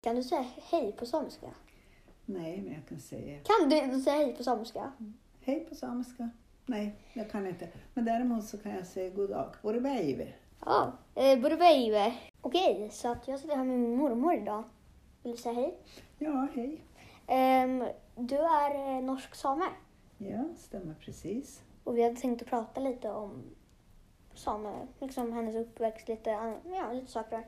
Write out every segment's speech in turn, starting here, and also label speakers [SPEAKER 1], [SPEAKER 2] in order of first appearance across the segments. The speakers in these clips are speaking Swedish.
[SPEAKER 1] Kan du säga hej på samiska?
[SPEAKER 2] Nej, men jag kan säga
[SPEAKER 1] Kan du säga hej på samiska?
[SPEAKER 2] hej på samiska. Nej, jag kan inte. Men däremot så kan jag säga god dag. Vore bäive.
[SPEAKER 1] Ja, eh, Borubeive. Okej, så att jag sitter här med min mormor idag. Vill du säga hej?
[SPEAKER 2] Ja, hej.
[SPEAKER 1] Ehm, du är eh, norsk same
[SPEAKER 2] Ja, stämmer precis.
[SPEAKER 1] och vi hade tänkt att prata lite om same, liksom hennes uppväxt, lite, ja, lite saker.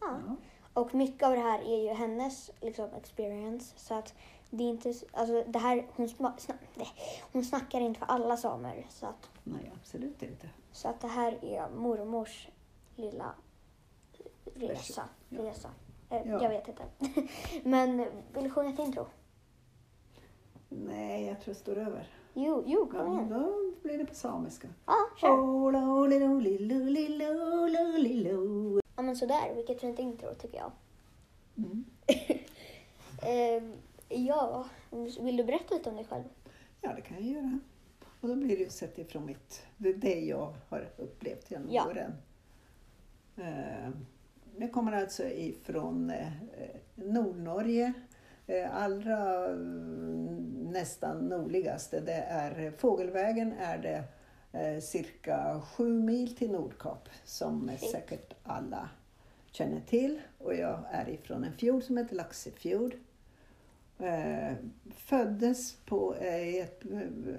[SPEAKER 1] Ja.
[SPEAKER 2] Ja.
[SPEAKER 1] Och mycket av det här är ju hennes liksom, experience. Så att det är inte, alltså det här, hon, sna, nej, hon snackar inte för alla samer. Så att,
[SPEAKER 2] Nej, absolut inte.
[SPEAKER 1] så att det här är mormors lilla resa.
[SPEAKER 2] Ja.
[SPEAKER 1] resa. Eh,
[SPEAKER 2] Ja.
[SPEAKER 1] Jag vet inte. Men vill du sjunga ett intro?
[SPEAKER 2] Nej, jag tror det står över.
[SPEAKER 1] Jo, jo
[SPEAKER 2] Ja,
[SPEAKER 1] kom igen.
[SPEAKER 2] då blir det på samiska.
[SPEAKER 1] Ja, kör. Ja men sådär, vilket fint intro tycker jag.
[SPEAKER 2] Mm.
[SPEAKER 1] Eh, ja, vill du berätta lite om dig själv?
[SPEAKER 2] Ja, det kan jag göra. Och då blir det ju sett ifrån mitt, det det jag har upplevt genom
[SPEAKER 1] Ja.
[SPEAKER 2] åren. Eh, Jag kommer alltså ifrån eh, Nordnorge. Eh, Allra mm, nästan nordligaste, det är Fågelvägen är det eh, cirka sju mil till Nordkap som säkert alla känner till. Och jag är ifrån en fjord som heter Laxefjord. Eh, föddes på eh, ett,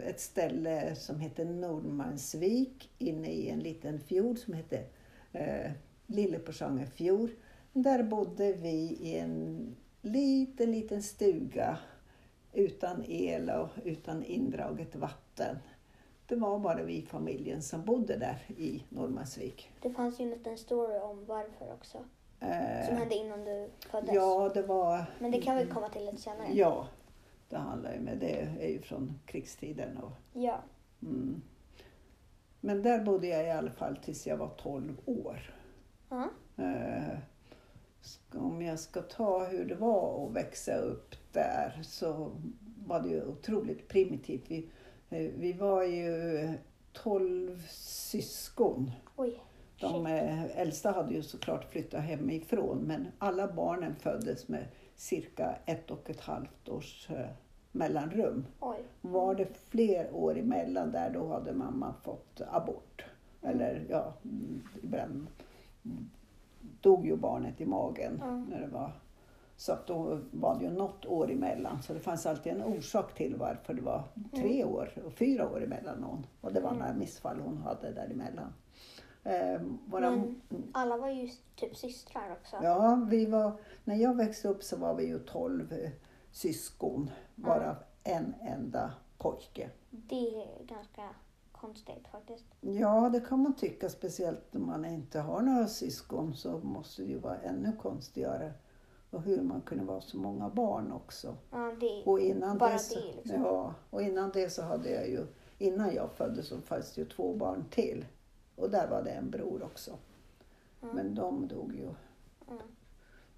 [SPEAKER 2] ett ställe som heter Nordmansvik inne i en liten fjord som heter eh, Lilleporsanger fjord. Där bodde vi i en liten, liten stuga utan el och utan indraget vatten. Det var bara vi i familjen som bodde där i Nordmansvik.
[SPEAKER 1] Det fanns ju en liten story om varför också. Som
[SPEAKER 2] Eh,
[SPEAKER 1] hände innan du föddes.
[SPEAKER 2] ja, det var...
[SPEAKER 1] Men det kan vi komma till lite senare.
[SPEAKER 2] Ja, det handlar ju med det är ju från krigstiden. Och,
[SPEAKER 1] Ja.
[SPEAKER 2] mm. Men där bodde jag i alla fall tills jag var 12 år.
[SPEAKER 1] Ja.
[SPEAKER 2] Eh, ska- om jag ska ta hur det var att växa upp där så var det ju otroligt primitivt. Vi, eh, vi var ju 12 syskon.
[SPEAKER 1] Oj.
[SPEAKER 2] De eh, äldsta hade ju såklart flyttat hemifrån men alla barnen föddes med cirka ett och ett halvt års eh, mellanrum.
[SPEAKER 1] Oj.
[SPEAKER 2] Var det fler år emellan där då hade mamma fått abort. Eller ja, mm, ibland mm, dog ju barnet i magen.
[SPEAKER 1] Ja.
[SPEAKER 2] När det var, så att då var det ju något år emellan. Så det fanns alltid en orsak till varför det var tre år och fyra år emellan någon. Och det var
[SPEAKER 1] Mm.
[SPEAKER 2] några missfall hon hade däremellan. Eh, våra,
[SPEAKER 1] Men alla var ju typ systrar också.
[SPEAKER 2] Ja, vi var, när jag växte upp så var vi ju 12 eh, syskon, varav en enda pojke.
[SPEAKER 1] Det är ganska konstigt faktiskt.
[SPEAKER 2] Ja, det kan man tycka, speciellt om man inte har några syskon så måste det ju vara ännu konstigare. Och hur man kunde vara så många barn också.
[SPEAKER 1] Ja, det
[SPEAKER 2] Och innan
[SPEAKER 1] Bara
[SPEAKER 2] det, så,
[SPEAKER 1] det, liksom.
[SPEAKER 2] ja, och innan det så hade jag ju, innan jag föddes så fanns det ju två barn till. Och där var det en bror också.
[SPEAKER 1] Mm.
[SPEAKER 2] Men de dog ju
[SPEAKER 1] Mm.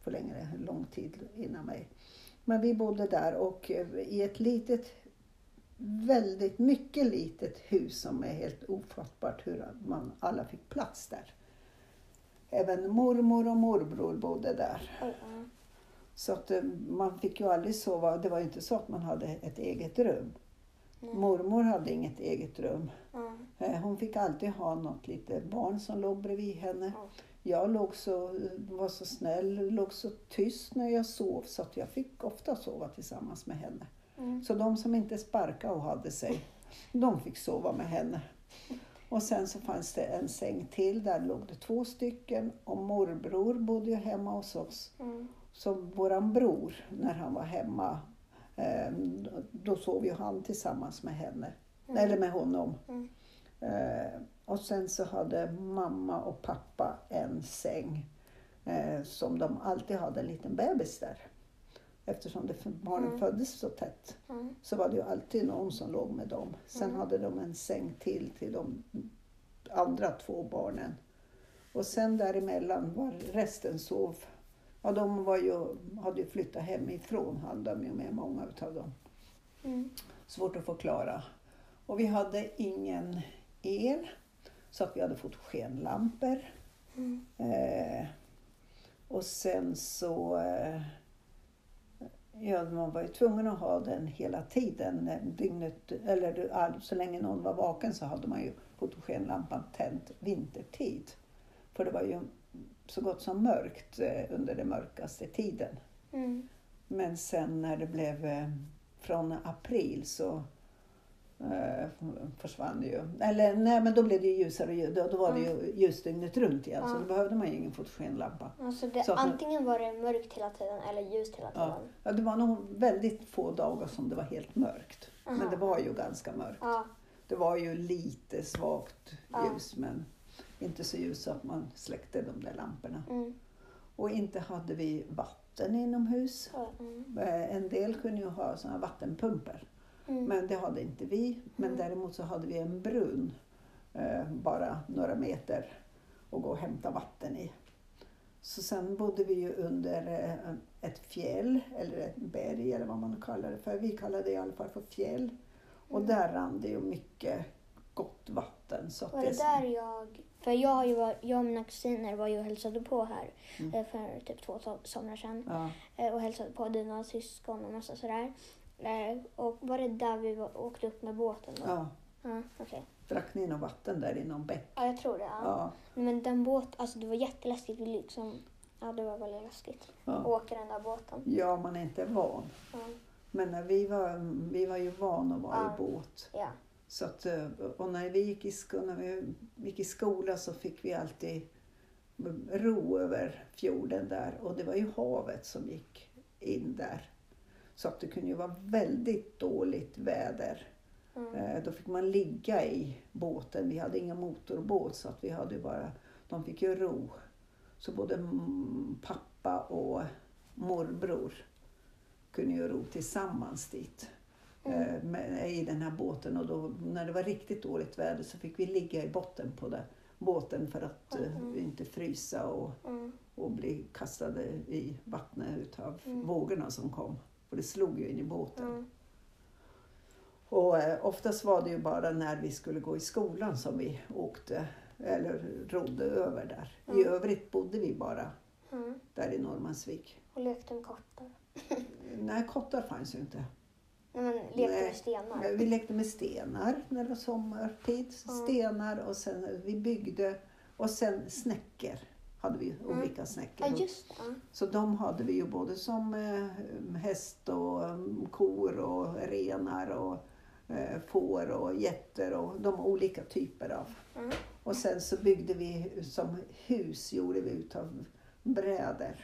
[SPEAKER 2] för längre, lång tid innan mig. Men vi bodde där och eh, i ett litet, väldigt mycket litet hus som är helt ofattbart hur man alla fick plats där. Även mormor och morbror bodde där.
[SPEAKER 1] Ja.
[SPEAKER 2] Så att eh, man fick ju aldrig sova, det var ju inte så att man hade ett eget rum.
[SPEAKER 1] Nej.
[SPEAKER 2] Mormor hade inget eget rum. Eh, Hon fick alltid ha något litet barn som låg bredvid henne.
[SPEAKER 1] Ja.
[SPEAKER 2] Jag låg så, var så snäll, låg så tyst när jag sov så att jag fick ofta sova tillsammans med henne.
[SPEAKER 1] Mm.
[SPEAKER 2] Så de som inte sparkade och hade sig, de fick sova med henne. Och sen så fanns det en säng till, där låg det två stycken och morbror bodde ju hemma hos oss. Så våran bror, när han var hemma, eh, då- då sov ju han tillsammans med henne.
[SPEAKER 1] Mm.
[SPEAKER 2] Eller med honom.
[SPEAKER 1] Mm.
[SPEAKER 2] Eh, och sen så hade mamma och pappa en säng eh, som de alltid hade en liten bebis där. Eftersom det, barnen
[SPEAKER 1] Mm.
[SPEAKER 2] föddes så tätt
[SPEAKER 1] Mm.
[SPEAKER 2] så var det ju alltid någon som låg med dem. Sen
[SPEAKER 1] Mm.
[SPEAKER 2] hade de en säng till till de andra två barnen. Och sen däremellan var resten sov. Ja, de var ju, hade ju flyttat hemifrån, hade de ju med många utav dem.
[SPEAKER 1] Mm.
[SPEAKER 2] Svårt att förklara. Och vi hade ingen el, så att vi hade fått skenlampor.
[SPEAKER 1] Mm.
[SPEAKER 2] Eh, och sen så eh, Ja, man var ju tvungen att ha den hela tiden. Dygnet, eller så länge någon var vaken så hade man ju fotogenlampan tänd vintertid. För det var ju så gott som mörkt eh, under den mörkaste tiden.
[SPEAKER 1] Mm.
[SPEAKER 2] Men sen när det blev eh, från april så eh, försvann det ju. Eller nej, men då blev det ju ljusare och då, då var det ju ljus dygnet runt igen. Så
[SPEAKER 1] Ja.
[SPEAKER 2] då behövde man ju ingen fotogenlampa.
[SPEAKER 1] Alltså det,
[SPEAKER 2] Så att-
[SPEAKER 1] antingen var det mörkt hela tiden eller ljust hela tiden.
[SPEAKER 2] Ja. Det var nog väldigt få dagar som det var helt mörkt. Men
[SPEAKER 1] Aha.
[SPEAKER 2] det var ju ganska mörkt.
[SPEAKER 1] Ja.
[SPEAKER 2] Det var ju lite svagt ljus men inte så ljus så att man släckte de där lamporna.
[SPEAKER 1] Mm.
[SPEAKER 2] Och inte hade vi vatten inomhus.
[SPEAKER 1] Mm.
[SPEAKER 2] Eh, En del kunde ju ha såna vattenpumpar.
[SPEAKER 1] Mm.
[SPEAKER 2] Men det hade inte vi. Men
[SPEAKER 1] Mm.
[SPEAKER 2] däremot så hade vi en brunn eh, bara några meter att gå och hämta vatten i. Så sen bodde vi ju under eh, ett fjäll eller ett berg eller vad man kallar det för. Vi kallade det i alla fall för fjäll. Och
[SPEAKER 1] Mm.
[SPEAKER 2] där rann det ju mycket gott vatten. Så att
[SPEAKER 1] Var det där jag... För jag, har ju var, jag och mina kusiner var ju och hälsade på här
[SPEAKER 2] Mm.
[SPEAKER 1] eh, för typ två so- somrar sedan.
[SPEAKER 2] Ja,
[SPEAKER 1] eh, Och hälsade på dina syskon och massa sådär. Eh, Och var det där vi åkte upp med båten då?
[SPEAKER 2] ja.
[SPEAKER 1] Ja, okej.
[SPEAKER 2] Drack ni något vatten där i någon bäck?
[SPEAKER 1] Ja, jag tror det. Ja.
[SPEAKER 2] Ja,
[SPEAKER 1] Men den båt, alltså det var jätteläskigt. Vi liksom, ja, det var väldigt läskigt att
[SPEAKER 2] ja.
[SPEAKER 1] åka den där båten.
[SPEAKER 2] ja, man är inte van. Men vi var, vi var ju vana att vara i båt.
[SPEAKER 1] ja.
[SPEAKER 2] Så att, eh, och när vi, gick i sko- när vi gick i skola så fick vi alltid ro över fjorden där och det var ju havet som gick in där. Så att det kunde ju vara väldigt dåligt väder.
[SPEAKER 1] Mm.
[SPEAKER 2] Eh, Då fick man ligga i båten. Vi hade ingen motorbåt så att vi hade bara, de fick ju ro. Så både pappa och morbror kunde ju ro tillsammans dit
[SPEAKER 1] Mm.
[SPEAKER 2] eh, i den här båten. Och då, när det var riktigt dåligt väder så fick vi ligga i botten på den båten för att eh,
[SPEAKER 1] Mm.
[SPEAKER 2] inte frysa och,
[SPEAKER 1] Mm.
[SPEAKER 2] och bli kastade i vattnet utav
[SPEAKER 1] Mm.
[SPEAKER 2] vågorna som kom. För det slog ju in i båten.
[SPEAKER 1] Mm.
[SPEAKER 2] Och eh, oftast var det ju bara när vi skulle gå i skolan som vi åkte eller rodde över där. I
[SPEAKER 1] Mm.
[SPEAKER 2] övrigt bodde vi bara
[SPEAKER 1] Mm.
[SPEAKER 2] där i Norrmansvik.
[SPEAKER 1] Och lekte med kottar.
[SPEAKER 2] Nej, kottar fanns ju inte.
[SPEAKER 1] Nej, men lekte med stenar.
[SPEAKER 2] Vi lekte med stenar när det var sommartid.
[SPEAKER 1] Mm.
[SPEAKER 2] Stenar och sen vi byggde och sen snäckor hade vi
[SPEAKER 1] Mm.
[SPEAKER 2] olika snäckor.
[SPEAKER 1] Ja.
[SPEAKER 2] Så de hade vi ju både som eh, häst och um, kor och renar och eh, får och getter och de olika typer av.
[SPEAKER 1] Mm.
[SPEAKER 2] Och sen så byggde vi som hus gjorde vi utav brädor.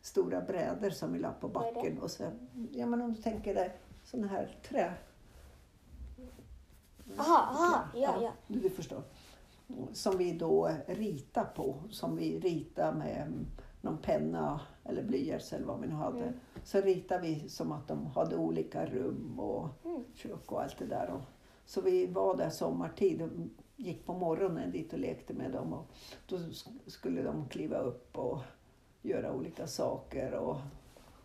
[SPEAKER 2] Stora brädor som vi la på backen. Och så, ja men om du tänker dig sådana här trä.
[SPEAKER 1] Aha, aha, ja, ja.
[SPEAKER 2] Du, förstår. Som vi då ritar på. Som vi ritar med någon penna eller blyerts eller vad vi nu hade.
[SPEAKER 1] Mm.
[SPEAKER 2] Så ritar vi som att de hade olika rum och
[SPEAKER 1] Mm.
[SPEAKER 2] kök och allt det där. Och, så vi var där sommartid och gick på morgonen dit och lekte med dem. Och då sk- skulle de kliva upp och göra olika saker. Och,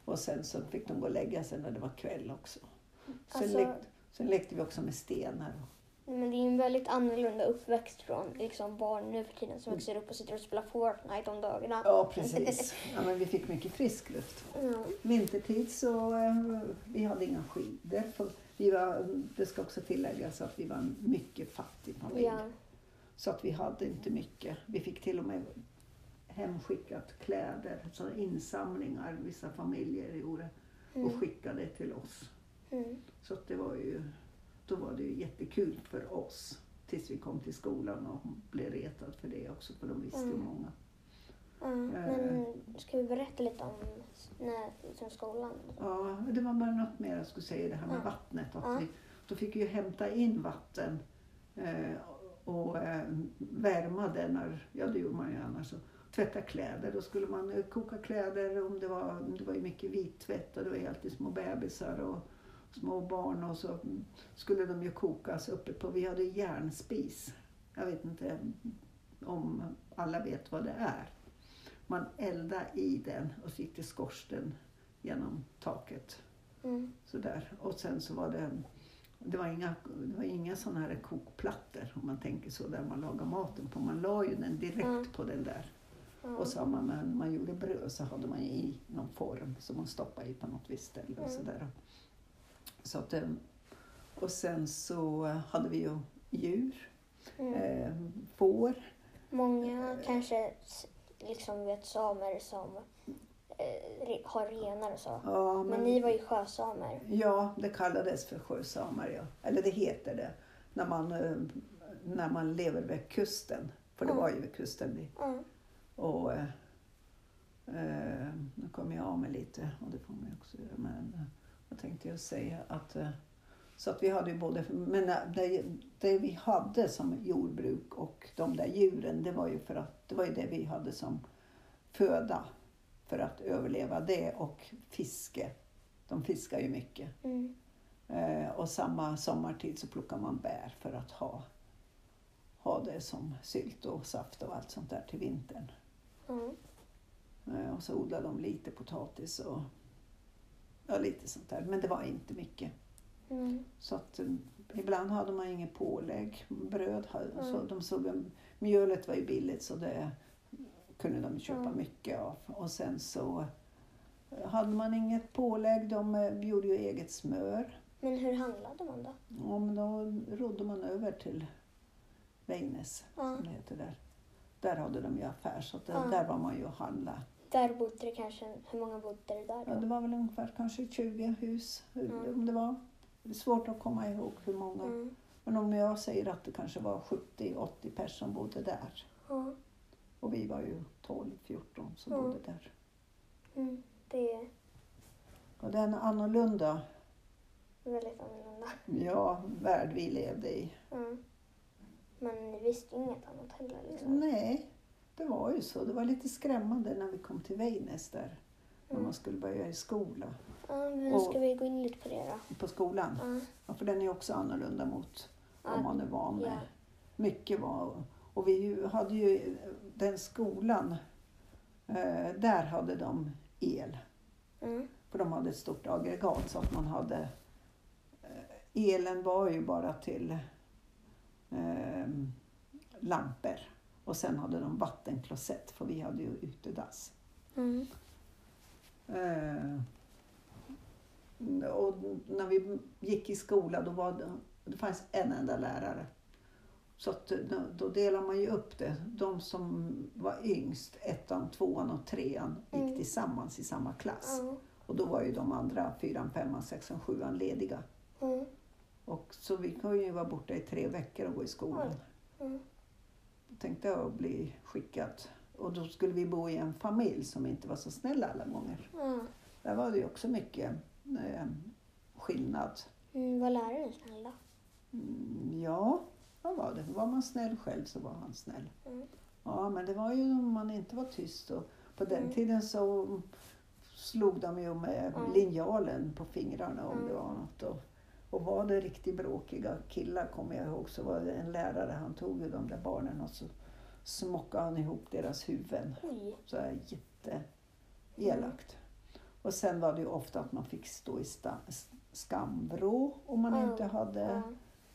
[SPEAKER 2] och sen så fick de gå och lägga sig när det var kväll också. Sen,
[SPEAKER 1] Alltså-
[SPEAKER 2] lekte, sen lekte vi också med stenar.
[SPEAKER 1] Men det är en väldigt annorlunda uppväxt från liksom, barn nu för tiden som
[SPEAKER 2] Mm.
[SPEAKER 1] växer upp och sitter och spelar Fortnite om dagarna.
[SPEAKER 2] Ja, precis. Ja, men vi fick mycket frisk luft.
[SPEAKER 1] Ja.
[SPEAKER 2] Vintertid så eh, vi hade inga skidor. Vi var, det ska också tilläggas att vi var en mycket fattig familj.
[SPEAKER 1] Ja.
[SPEAKER 2] Så att vi hade inte mycket. Vi fick till och med hemskickat kläder, så insamlingar vissa familjer gjorde och
[SPEAKER 1] Mm.
[SPEAKER 2] skickade till oss.
[SPEAKER 1] Mm.
[SPEAKER 2] Så det var ju, då var det ju jättekul för oss tills vi kom till skolan och blev retad för det också för de visste ju
[SPEAKER 1] Mm.
[SPEAKER 2] många.
[SPEAKER 1] Ja,
[SPEAKER 2] Eh.
[SPEAKER 1] men ska vi berätta lite om när, liksom, skolan?
[SPEAKER 2] Ja, det var bara något mer jag skulle säga, det här med
[SPEAKER 1] Ja.
[SPEAKER 2] vattnet. Att
[SPEAKER 1] Ja.
[SPEAKER 2] vi, då fick vi ju hämta in vatten eh, och eh, värma det när, ja det gjorde man ju annars. Och tvätta kläder, då skulle man eh, koka kläder om det var, det var ju mycket vittvätt och det var ju alltid små bebisar och små barn och så skulle de ju kokas uppe på, vi hade järnspis. Jag vet inte om alla vet vad det är. Man eldade i den och så gick det skorsten genom taket.
[SPEAKER 1] Mm.
[SPEAKER 2] Sådär. Och sen så var det, det var inga, det var inga sådana här kokplattor om man tänker så, där man lagar maten på. Man la ju den direkt
[SPEAKER 1] Mm.
[SPEAKER 2] på den där.
[SPEAKER 1] Ja.
[SPEAKER 2] Och så man, man, man gjorde bröd så hade man i någon form som man stoppade i på något visst ställe. Och,
[SPEAKER 1] Mm.
[SPEAKER 2] sådär. Så att, eh, och sen så hade vi ju djur,
[SPEAKER 1] Mm.
[SPEAKER 2] eh, får.
[SPEAKER 1] Många kanske s- liksom vet samer som eh, har renar och så.
[SPEAKER 2] Ja,
[SPEAKER 1] Men ni var ju sjösamer.
[SPEAKER 2] Ja, det kallades för sjösamar, ja. Eller det heter det. När man, eh, när man lever vid kusten. För det
[SPEAKER 1] Mm.
[SPEAKER 2] var ju vid kusten vi.
[SPEAKER 1] Ja.
[SPEAKER 2] Och, eh, eh, nu kommer jag av mig lite och det får man också göra. Men eh, vad tänkte jag säga? Att, eh, så att vi hade ju både, men det, det vi hade som jordbruk och de där djuren, det var ju för att det var ju det vi hade som föda för att överleva det och fiske. De fiskar ju mycket.
[SPEAKER 1] Mm.
[SPEAKER 2] Eh, och samma sommartid så plockar man bär för att ha, ha det som sylt och saft och allt sånt där till vintern.
[SPEAKER 1] Ja.
[SPEAKER 2] Eh, och så odlar de lite potatis och ja, lite sånt där. Men det var inte mycket.
[SPEAKER 1] Mm.
[SPEAKER 2] Så att eh, ibland hade man inget pålägg. Bröd, hade- så
[SPEAKER 1] Mm.
[SPEAKER 2] de såg, mjölet var ju billigt så det kunde de köpa
[SPEAKER 1] Mm.
[SPEAKER 2] mycket av. Och sen så hade man inget pålägg. De eh, gjorde ju eget smör.
[SPEAKER 1] Men hur handlade man då?
[SPEAKER 2] Ja, men då rodde man över till Vännäs,
[SPEAKER 1] Ja.
[SPEAKER 2] som det heter där. Där hade de ju affär, så att där, var man ju och handla.
[SPEAKER 1] Där bodde det kanske, hur många bodde det där
[SPEAKER 2] Ja,
[SPEAKER 1] då?
[SPEAKER 2] det var väl ungefär kanske 20 hus,
[SPEAKER 1] Mm.
[SPEAKER 2] om det var. Det är svårt att komma ihåg hur många.
[SPEAKER 1] Mm.
[SPEAKER 2] Men om jag säger att det kanske var 70-80 personer som bodde där.
[SPEAKER 1] Ja.
[SPEAKER 2] Och vi var ju 12-14 som
[SPEAKER 1] Mm.
[SPEAKER 2] bodde där.
[SPEAKER 1] Mm. Det är
[SPEAKER 2] Och den annorlunda
[SPEAKER 1] väldigt annorlunda.
[SPEAKER 2] ja, värld vi levde i.
[SPEAKER 1] Mm. Men ni visste ju inget annat heller liksom.
[SPEAKER 2] Nej, det var ju så. Det var lite skrämmande när vi kom till Vännäs där. När
[SPEAKER 1] Mm.
[SPEAKER 2] man skulle börja i skola.
[SPEAKER 1] Ja, men
[SPEAKER 2] Och-
[SPEAKER 1] ska vi gå in lite på det då?
[SPEAKER 2] På skolan.
[SPEAKER 1] Ja.
[SPEAKER 2] Ja, för den är också annorlunda mot vad
[SPEAKER 1] Ja.
[SPEAKER 2] man är van med.
[SPEAKER 1] Ja.
[SPEAKER 2] Mycket var... Och vi hade ju den skolan, eh, där hade de el.
[SPEAKER 1] Mm.
[SPEAKER 2] För de hade ett stort aggregat så att man hade... Eh, elen var ju bara till eh, lampor. Och sen hade de vattenklosett för vi hade ju utedass.
[SPEAKER 1] Mm.
[SPEAKER 2] Eh, och när vi gick i skola då var det, det fanns en enda lärare. Så att, då, då delar man ju upp det. De som var yngst, ettan, tvåan och trean, gick
[SPEAKER 1] Mm.
[SPEAKER 2] tillsammans i samma klass.
[SPEAKER 1] Ja.
[SPEAKER 2] Och då var ju de andra, fyran, femman, sexan, sjuan lediga.
[SPEAKER 1] Mm.
[SPEAKER 2] Och så vi kunde ju vara borta i tre veckor och gå i skolan.
[SPEAKER 1] Mm.
[SPEAKER 2] Tänkte jag bli skickad. Och då skulle vi bo i en familj som inte var så snäll alla gånger.
[SPEAKER 1] Ja.
[SPEAKER 2] Där var det ju också mycket eh, skillnad.
[SPEAKER 1] Mm. Var läraren snäll då?
[SPEAKER 2] Mm, ja, vad var det? Var man snäll själv så var han snäll.
[SPEAKER 1] Mm.
[SPEAKER 2] Ja, men det var ju om man inte var tyst. Och på den
[SPEAKER 1] Mm.
[SPEAKER 2] tiden så slog de ju med
[SPEAKER 1] Mm.
[SPEAKER 2] linjalen på fingrarna om
[SPEAKER 1] Mm.
[SPEAKER 2] det var något. Och, och var det riktigt bråkiga killar kommer jag ihåg så var det en lärare, han tog ju de där barnen och så smockade han ihop deras huvuden.
[SPEAKER 1] Oj.
[SPEAKER 2] Så här jätteelakt. Och sen var det ju ofta att man fick stå i skamvrå om man
[SPEAKER 1] Mm.
[SPEAKER 2] inte hade
[SPEAKER 1] Ja.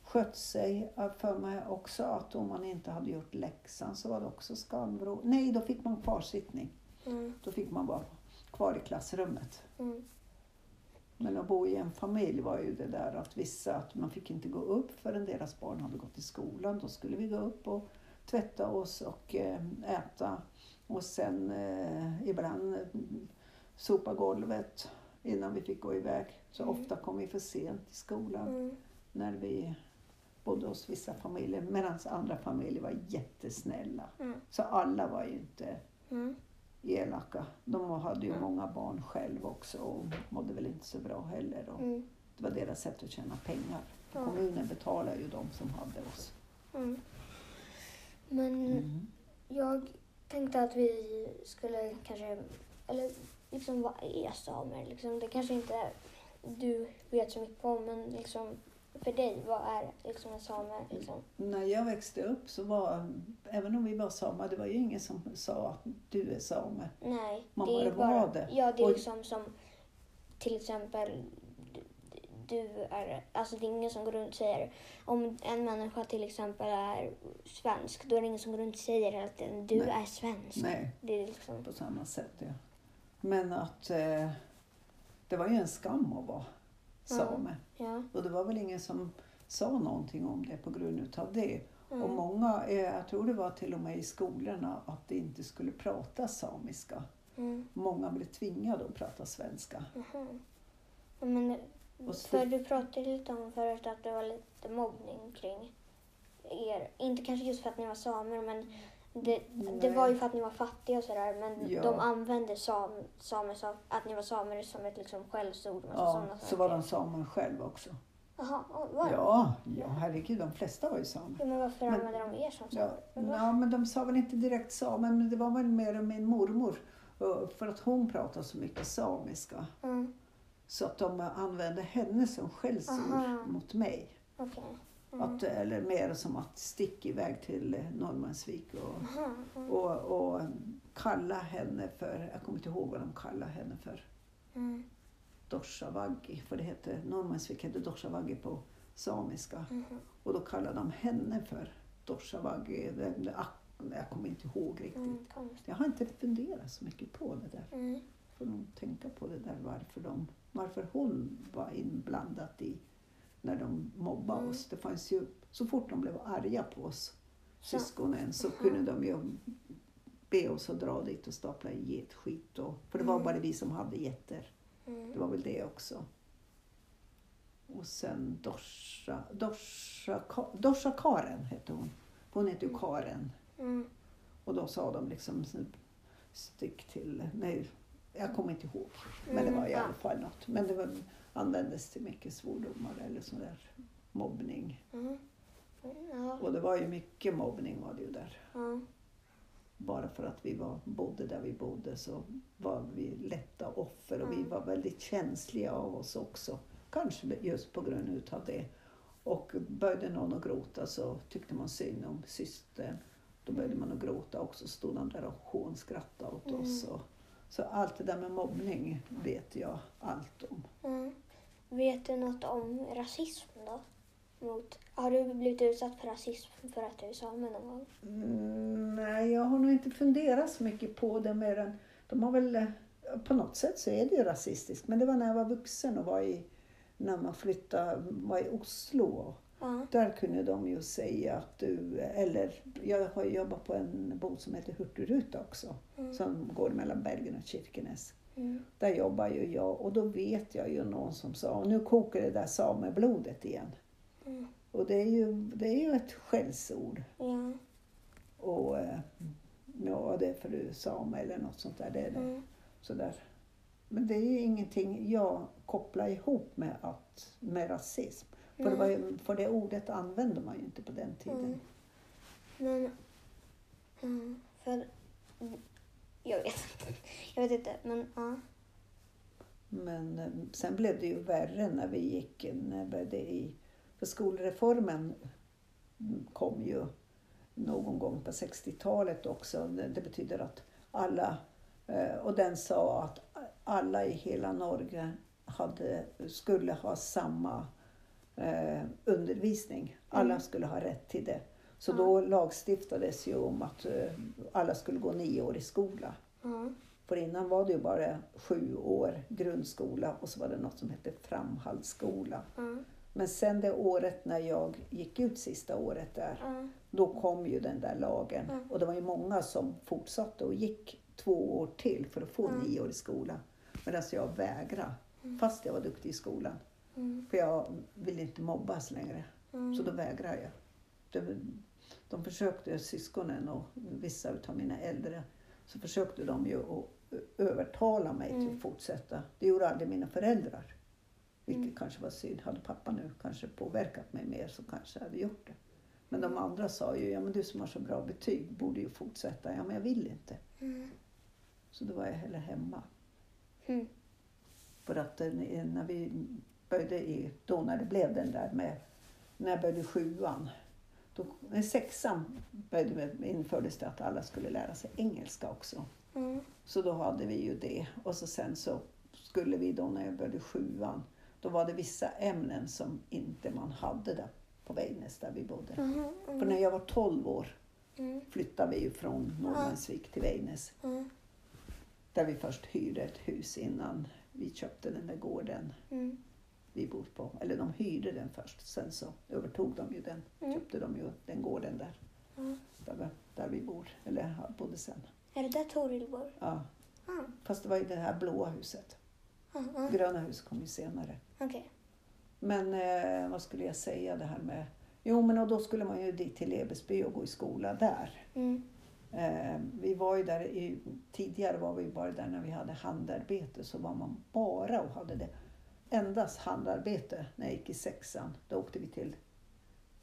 [SPEAKER 2] skött sig. För mig också att om man inte hade gjort läxan så var det också skamvrå. Nej, då fick man kvarsittning.
[SPEAKER 1] Mm.
[SPEAKER 2] Då fick man vara kvar i klassrummet. Men att bo i en familj var ju det där att vissa, att man fick inte gå upp förrän deras barn hade gått i skolan. Då skulle vi gå upp och tvätta oss och eh, äta. Och sen eh, ibland eh, sopa golvet innan vi fick gå iväg. Så
[SPEAKER 1] Mm.
[SPEAKER 2] ofta kom vi för sent till skolan
[SPEAKER 1] Mm.
[SPEAKER 2] när vi bodde hos vissa familjer. Medan andra familjer var jättesnälla.
[SPEAKER 1] Mm.
[SPEAKER 2] Så alla var ju inte
[SPEAKER 1] Mm.
[SPEAKER 2] Elaka. De hade ju
[SPEAKER 1] Mm.
[SPEAKER 2] många barn själv också och mådde väl inte så bra heller. Och
[SPEAKER 1] Mm.
[SPEAKER 2] det var deras sätt att tjäna pengar.
[SPEAKER 1] Ja.
[SPEAKER 2] Kommunen betalade ju de som hade oss.
[SPEAKER 1] Mm. Men
[SPEAKER 2] Mm.
[SPEAKER 1] jag tänkte att vi skulle kanske, eller liksom vad är samer? Liksom, det kanske inte du vet så mycket om, men liksom för dig, vad är liksom en same? Liksom?
[SPEAKER 2] När jag växte upp så var, även om vi var samar, det var ju ingen som sa att du är same.
[SPEAKER 1] Nej,
[SPEAKER 2] Man
[SPEAKER 1] det är
[SPEAKER 2] bara var
[SPEAKER 1] bara,
[SPEAKER 2] det.
[SPEAKER 1] Ja, det är
[SPEAKER 2] Och-
[SPEAKER 1] liksom som till exempel du är, alltså det är ingen som går runt och säger, om en människa till exempel är svensk, då är det ingen som går runt och säger hela tiden, du
[SPEAKER 2] Nej.
[SPEAKER 1] är svensk.
[SPEAKER 2] Nej,
[SPEAKER 1] Det är liksom,
[SPEAKER 2] på samma sätt. Ja. Men att eh, det var ju en skam att vara
[SPEAKER 1] Ja.
[SPEAKER 2] same.
[SPEAKER 1] ja.
[SPEAKER 2] Och det var väl ingen som sa någonting om det på grund utav det. Och
[SPEAKER 1] Mm.
[SPEAKER 2] många, eh, jag tror det var till och med i skolorna, att det inte skulle prata samiska.
[SPEAKER 1] Mm.
[SPEAKER 2] Många blev tvingade att prata svenska.
[SPEAKER 1] Ja, Men,
[SPEAKER 2] Och
[SPEAKER 1] för du pratade lite om förut att det var lite mobbning kring er. Inte kanske just för att ni var samer, men det, det var ju för att ni var fattiga och sådär. Men
[SPEAKER 2] Ja.
[SPEAKER 1] de använde sam, samer, som- att ni var samer som ett liksom skällsord.
[SPEAKER 2] Ja, så
[SPEAKER 1] saker.
[SPEAKER 2] var de samer själv också.
[SPEAKER 1] Jaha, var det?
[SPEAKER 2] Ja, ja, herregud, de flesta var ju samer.
[SPEAKER 1] Ja, men varför
[SPEAKER 2] Men-
[SPEAKER 1] använde de er som
[SPEAKER 2] Ja,
[SPEAKER 1] samer? Men va?
[SPEAKER 2] ja, men de sa väl inte direkt samer, men det var väl mer om min mormor. För att hon pratade så mycket samiska.
[SPEAKER 1] Mm,
[SPEAKER 2] Så att de använde henne som skällsord mot mig.
[SPEAKER 1] Okej. Mm.
[SPEAKER 2] Att, eller mer som att sticka iväg till Norrmansvik och,
[SPEAKER 1] mm,
[SPEAKER 2] och, och kalla henne för, jag kommer inte ihåg vad de kallade henne för,
[SPEAKER 1] mm,
[SPEAKER 2] Dorsavaggi. För det hette, Norrmansvik hette Dorsavaggi på samiska.
[SPEAKER 1] mhm.
[SPEAKER 2] Och då kallade de henne för Dorsavaggi. Ah, Jag kommer inte ihåg riktigt.
[SPEAKER 1] Mm.
[SPEAKER 2] Jag har inte funderat så mycket på det där.
[SPEAKER 1] Mm,
[SPEAKER 2] Får nog tänka på det där varför, de, varför hon var inblandad i när de mobbade
[SPEAKER 1] Mm.
[SPEAKER 2] oss. Det fanns ju, så fort de blev arga på oss syskonen så kunde de ju be oss att dra dit och stapla i getskit. Och, för det var
[SPEAKER 1] Mm.
[SPEAKER 2] bara vi som hade getter. Det
[SPEAKER 1] mm,
[SPEAKER 2] var väl det också. Och sen Dorsa, Dorsa, Dorsa Karen hette hon. Hon hette ju Karen.
[SPEAKER 1] mm,
[SPEAKER 2] Och då sa de liksom stick till, nej jag kommer inte ihåg. Men det
[SPEAKER 1] Mm,
[SPEAKER 2] var i alla fall något. Men det var, användes till mycket svordomar eller sån där mobbning.
[SPEAKER 1] mm. Ja,
[SPEAKER 2] Och det var ju mycket mobbning var det ju där.
[SPEAKER 1] ja.
[SPEAKER 2] Bara för att vi var, bodde där vi bodde så var vi lätta offer och vi
[SPEAKER 1] Mm.
[SPEAKER 2] var väldigt känsliga av oss också. Kanske just på grund utav det. Och började någon att gråta så tyckte man synd om systern. Då började man att gråta också, stod de där och hånskrattade åt
[SPEAKER 1] Mm.
[SPEAKER 2] oss. Och, så allt det där med mobbning vet jag allt om.
[SPEAKER 1] Mm. Vet du något om rasism då? Mot, har du blivit utsatt för rasism för att du är same någon gång?
[SPEAKER 2] Mm, nej, jag har nog inte funderat så mycket på det mer än, de har väl, eh, på något sätt så är det ju rasistiskt. Men det var när jag var vuxen och var i, när man flyttade, var i Oslo.
[SPEAKER 1] Ja.
[SPEAKER 2] Där kunde de ju säga att du, eller jag har jobbat på en båt som heter Hurtigruten också.
[SPEAKER 1] Mm.
[SPEAKER 2] Som går mellan Bergen och Kirkenes.
[SPEAKER 1] Mm.
[SPEAKER 2] Där jobbar ju jag och då vet jag ju någon som sa, nu kokar det där sameblodet igen.
[SPEAKER 1] Mm.
[SPEAKER 2] Och det är ju, det är ju ett skällsord.
[SPEAKER 1] Ja.
[SPEAKER 2] Och eh, ja, det är för du är same eller något sånt där. Det är det.
[SPEAKER 1] Mm.
[SPEAKER 2] Sådär. Men det är ju ingenting jag kopplar ihop med, att, med rasism. För det, ju, för det ordet använde man ju inte på den tiden.
[SPEAKER 1] Mm. Men, mm, för, jag vet inte. Jag vet inte, men ja.
[SPEAKER 2] Men eh, sen blev det ju värre när vi gick, när jag började i, för skolreformen kom ju någon gång på 60-talet också. Det, betyder att alla, eh, och den sa att alla i hela Norge hade, skulle ha samma eh, undervisning. Alla
[SPEAKER 1] Mm.
[SPEAKER 2] skulle ha rätt till det. Så
[SPEAKER 1] Ja.
[SPEAKER 2] då lagstiftades ju om att eh, alla skulle gå nio år i skola.
[SPEAKER 1] ja.
[SPEAKER 2] För innan var det ju bara sju år grundskola och så var det något som hette framhaldsskola.
[SPEAKER 1] ja.
[SPEAKER 2] Men sen det året när jag gick ut sista året där,
[SPEAKER 1] ja.
[SPEAKER 2] då kom ju den där lagen.
[SPEAKER 1] Mm.
[SPEAKER 2] Och det var ju många som fortsatte och gick två år till för att få
[SPEAKER 1] Mm.
[SPEAKER 2] nio år i skola. Medan jag vägrade, fast jag var duktig i skolan.
[SPEAKER 1] Mm.
[SPEAKER 2] För jag ville inte mobbas längre.
[SPEAKER 1] Mm.
[SPEAKER 2] Så då vägrade jag. De, de försökte, syskonen och vissa utav mina äldre, så försökte de ju att övertala mig till
[SPEAKER 1] Mm.
[SPEAKER 2] att fortsätta. Det gjorde aldrig mina föräldrar. Vilket
[SPEAKER 1] Mm.
[SPEAKER 2] kanske var synd. Hade pappa nu kanske påverkat mig mer så kanske jag hade gjort det. Men de andra sa ju, ja men du som har så bra betyg borde ju fortsätta. Ja men jag vill inte.
[SPEAKER 1] Mm.
[SPEAKER 2] Så då var jag hellre hemma.
[SPEAKER 1] Mm.
[SPEAKER 2] För att eh, när vi började i, då när det blev den där med, när jag började sjuan, då, nej, sexan infördes det att alla skulle lära sig engelska också.
[SPEAKER 1] Mm.
[SPEAKER 2] Så då hade vi ju det. Och så sen så skulle vi då när jag började sjuan, då var det vissa ämnen som inte man hade där på Väjnäs där vi bodde. För
[SPEAKER 1] mm,
[SPEAKER 2] när jag var 12 år
[SPEAKER 1] mm,
[SPEAKER 2] flyttade vi ju från Norrlandsvik till Väjnäs.
[SPEAKER 1] mm,
[SPEAKER 2] Där vi först hyrde ett hus innan vi köpte den där gården
[SPEAKER 1] mm,
[SPEAKER 2] vi bor på. Eller de hyrde den först, sen så övertog de ju den.
[SPEAKER 1] Mm.
[SPEAKER 2] Köpte de ju den gården där,
[SPEAKER 1] mm.
[SPEAKER 2] där, vi- där vi bor, eller bodde sen.
[SPEAKER 1] Är det där Torildborg?
[SPEAKER 2] Ja.
[SPEAKER 1] Ah,
[SPEAKER 2] Fast det var ju det här blåa huset.
[SPEAKER 1] ah.
[SPEAKER 2] Gröna hus kom ju senare.
[SPEAKER 1] Okej.
[SPEAKER 2] Men eh, vad skulle jag säga det här med... Jo men och då skulle man ju dit till Lebesby och gå i skola där.
[SPEAKER 1] Mm,
[SPEAKER 2] Eh, vi var ju där i, tidigare var vi bara där när vi hade handarbete så var man bara och hade det endast handarbete när jag gick i sexan. Då åkte vi till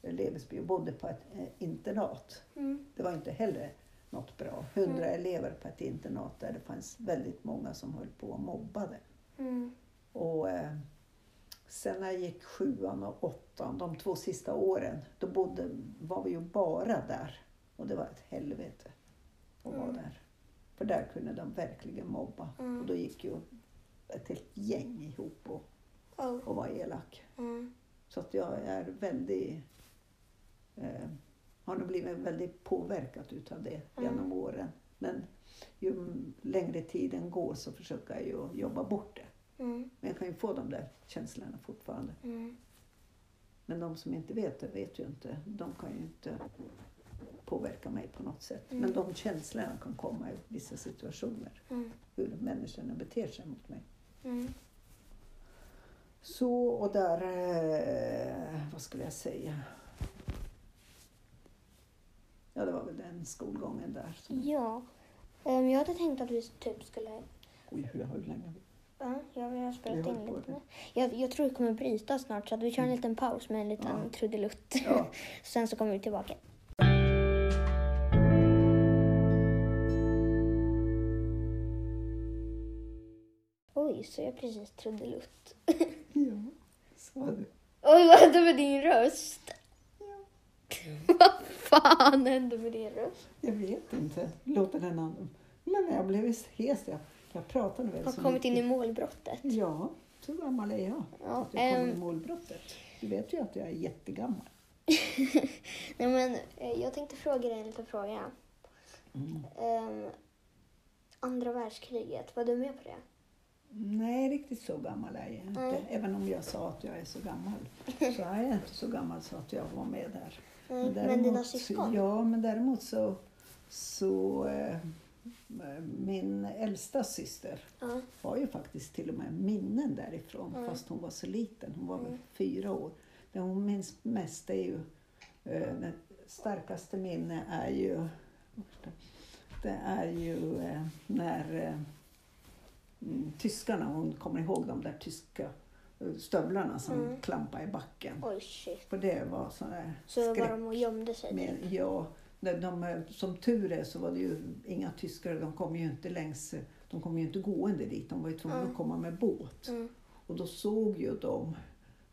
[SPEAKER 2] Lebesby och bodde på ett eh, internat.
[SPEAKER 1] mm,
[SPEAKER 2] Det var inte heller något bra. Hundra
[SPEAKER 1] Mm.
[SPEAKER 2] elever på ett internat där det fanns väldigt många som höll på och mobbade.
[SPEAKER 1] mm,
[SPEAKER 2] Och eh, sen när jag gick sjuan och åttan, de två sista åren, då bodde, var vi ju bara där. Och det var ett helvete att vara
[SPEAKER 1] Mm.
[SPEAKER 2] där. För där kunde de verkligen mobba.
[SPEAKER 1] Mm.
[SPEAKER 2] Och då gick ju ett helt gäng ihop och,
[SPEAKER 1] oh,
[SPEAKER 2] och var elak.
[SPEAKER 1] mm,
[SPEAKER 2] Så att jag är väldigt, eh, har nog blivit väldigt påverkad utav det genom åren. Men ju längre tiden går så försöker jag ju jobba bort det.
[SPEAKER 1] mm,
[SPEAKER 2] Men jag kan ju få de där känslorna fortfarande.
[SPEAKER 1] mm,
[SPEAKER 2] Men de som inte vet det vet ju inte. De kan ju inte påverka mig på något sätt.
[SPEAKER 1] Mm.
[SPEAKER 2] Men de känslorna kan komma i vissa situationer. Hur människorna beter sig mot mig.
[SPEAKER 1] Mm.
[SPEAKER 2] Så, och där, eh, vad skulle jag säga? Ja, det var väl den skolgången där. Som,
[SPEAKER 1] Ja. Ehm, jag hade tänkt att vi typ skulle...
[SPEAKER 2] oj, hur, hur länge har vi?
[SPEAKER 1] Ja, jag vill ha spelat in lite. Jag, jag tror det kommer bryta snart så att vi kör en liten paus med en liten
[SPEAKER 2] Ja.
[SPEAKER 1] trudelutt.
[SPEAKER 2] Ja,
[SPEAKER 1] Sen så kommer vi tillbaka. Oj, så jag precis trudelutt.
[SPEAKER 2] ja. Så var det.
[SPEAKER 1] Oj, vad hände med din röst?
[SPEAKER 2] Ja.
[SPEAKER 1] Vad fan hände med din röst?
[SPEAKER 2] Jag vet inte. Låter den annan. Men jag blev hes. Jag, jag pratade väl
[SPEAKER 1] Har
[SPEAKER 2] så
[SPEAKER 1] kommit in i
[SPEAKER 2] mycket.
[SPEAKER 1] målbrottet.
[SPEAKER 2] Ja, så gammal är jag.
[SPEAKER 1] Ja,
[SPEAKER 2] Att jag kommer
[SPEAKER 1] ehm.
[SPEAKER 2] i målbrottet. Du vet ju att jag är jättegammal.
[SPEAKER 1] Nej, men eh, jag tänkte fråga dig en liten fråga.
[SPEAKER 2] Mm.
[SPEAKER 1] Ehm, andra världskriget, var du med på det?
[SPEAKER 2] Nej, riktigt så gammal är jag inte.
[SPEAKER 1] Nej.
[SPEAKER 2] Även om jag sa att jag är så gammal. Så är jag inte så gammal så att jag var med där.
[SPEAKER 1] Nej, men
[SPEAKER 2] däremot-
[SPEAKER 1] dina syskon?
[SPEAKER 2] Ja, men däremot så... så eh, min äldsta syster
[SPEAKER 1] Ja.
[SPEAKER 2] har ju faktiskt till och med minnen därifrån
[SPEAKER 1] Mm.
[SPEAKER 2] fast hon var så liten. Hon var väl
[SPEAKER 1] Mm.
[SPEAKER 2] fyra år. Det hon minns mest är ju... Eh, det starkaste minne är ju... Det är ju eh, när eh, mm, tyskarna, hon kommer ihåg de där tyska eh, stövlarna som
[SPEAKER 1] Mm.
[SPEAKER 2] klampade i backen.
[SPEAKER 1] Oj, shit.
[SPEAKER 2] För det var sån där
[SPEAKER 1] Så var
[SPEAKER 2] skräck.
[SPEAKER 1] de och gömde sig?
[SPEAKER 2] Men ja, de, de, som tur är så var det ju inga tyskar, de kom ju inte längs, de kom ju inte gående dit, de var ju tvungna
[SPEAKER 1] Mm.
[SPEAKER 2] att komma med båt.
[SPEAKER 1] Mm,
[SPEAKER 2] Och då såg ju de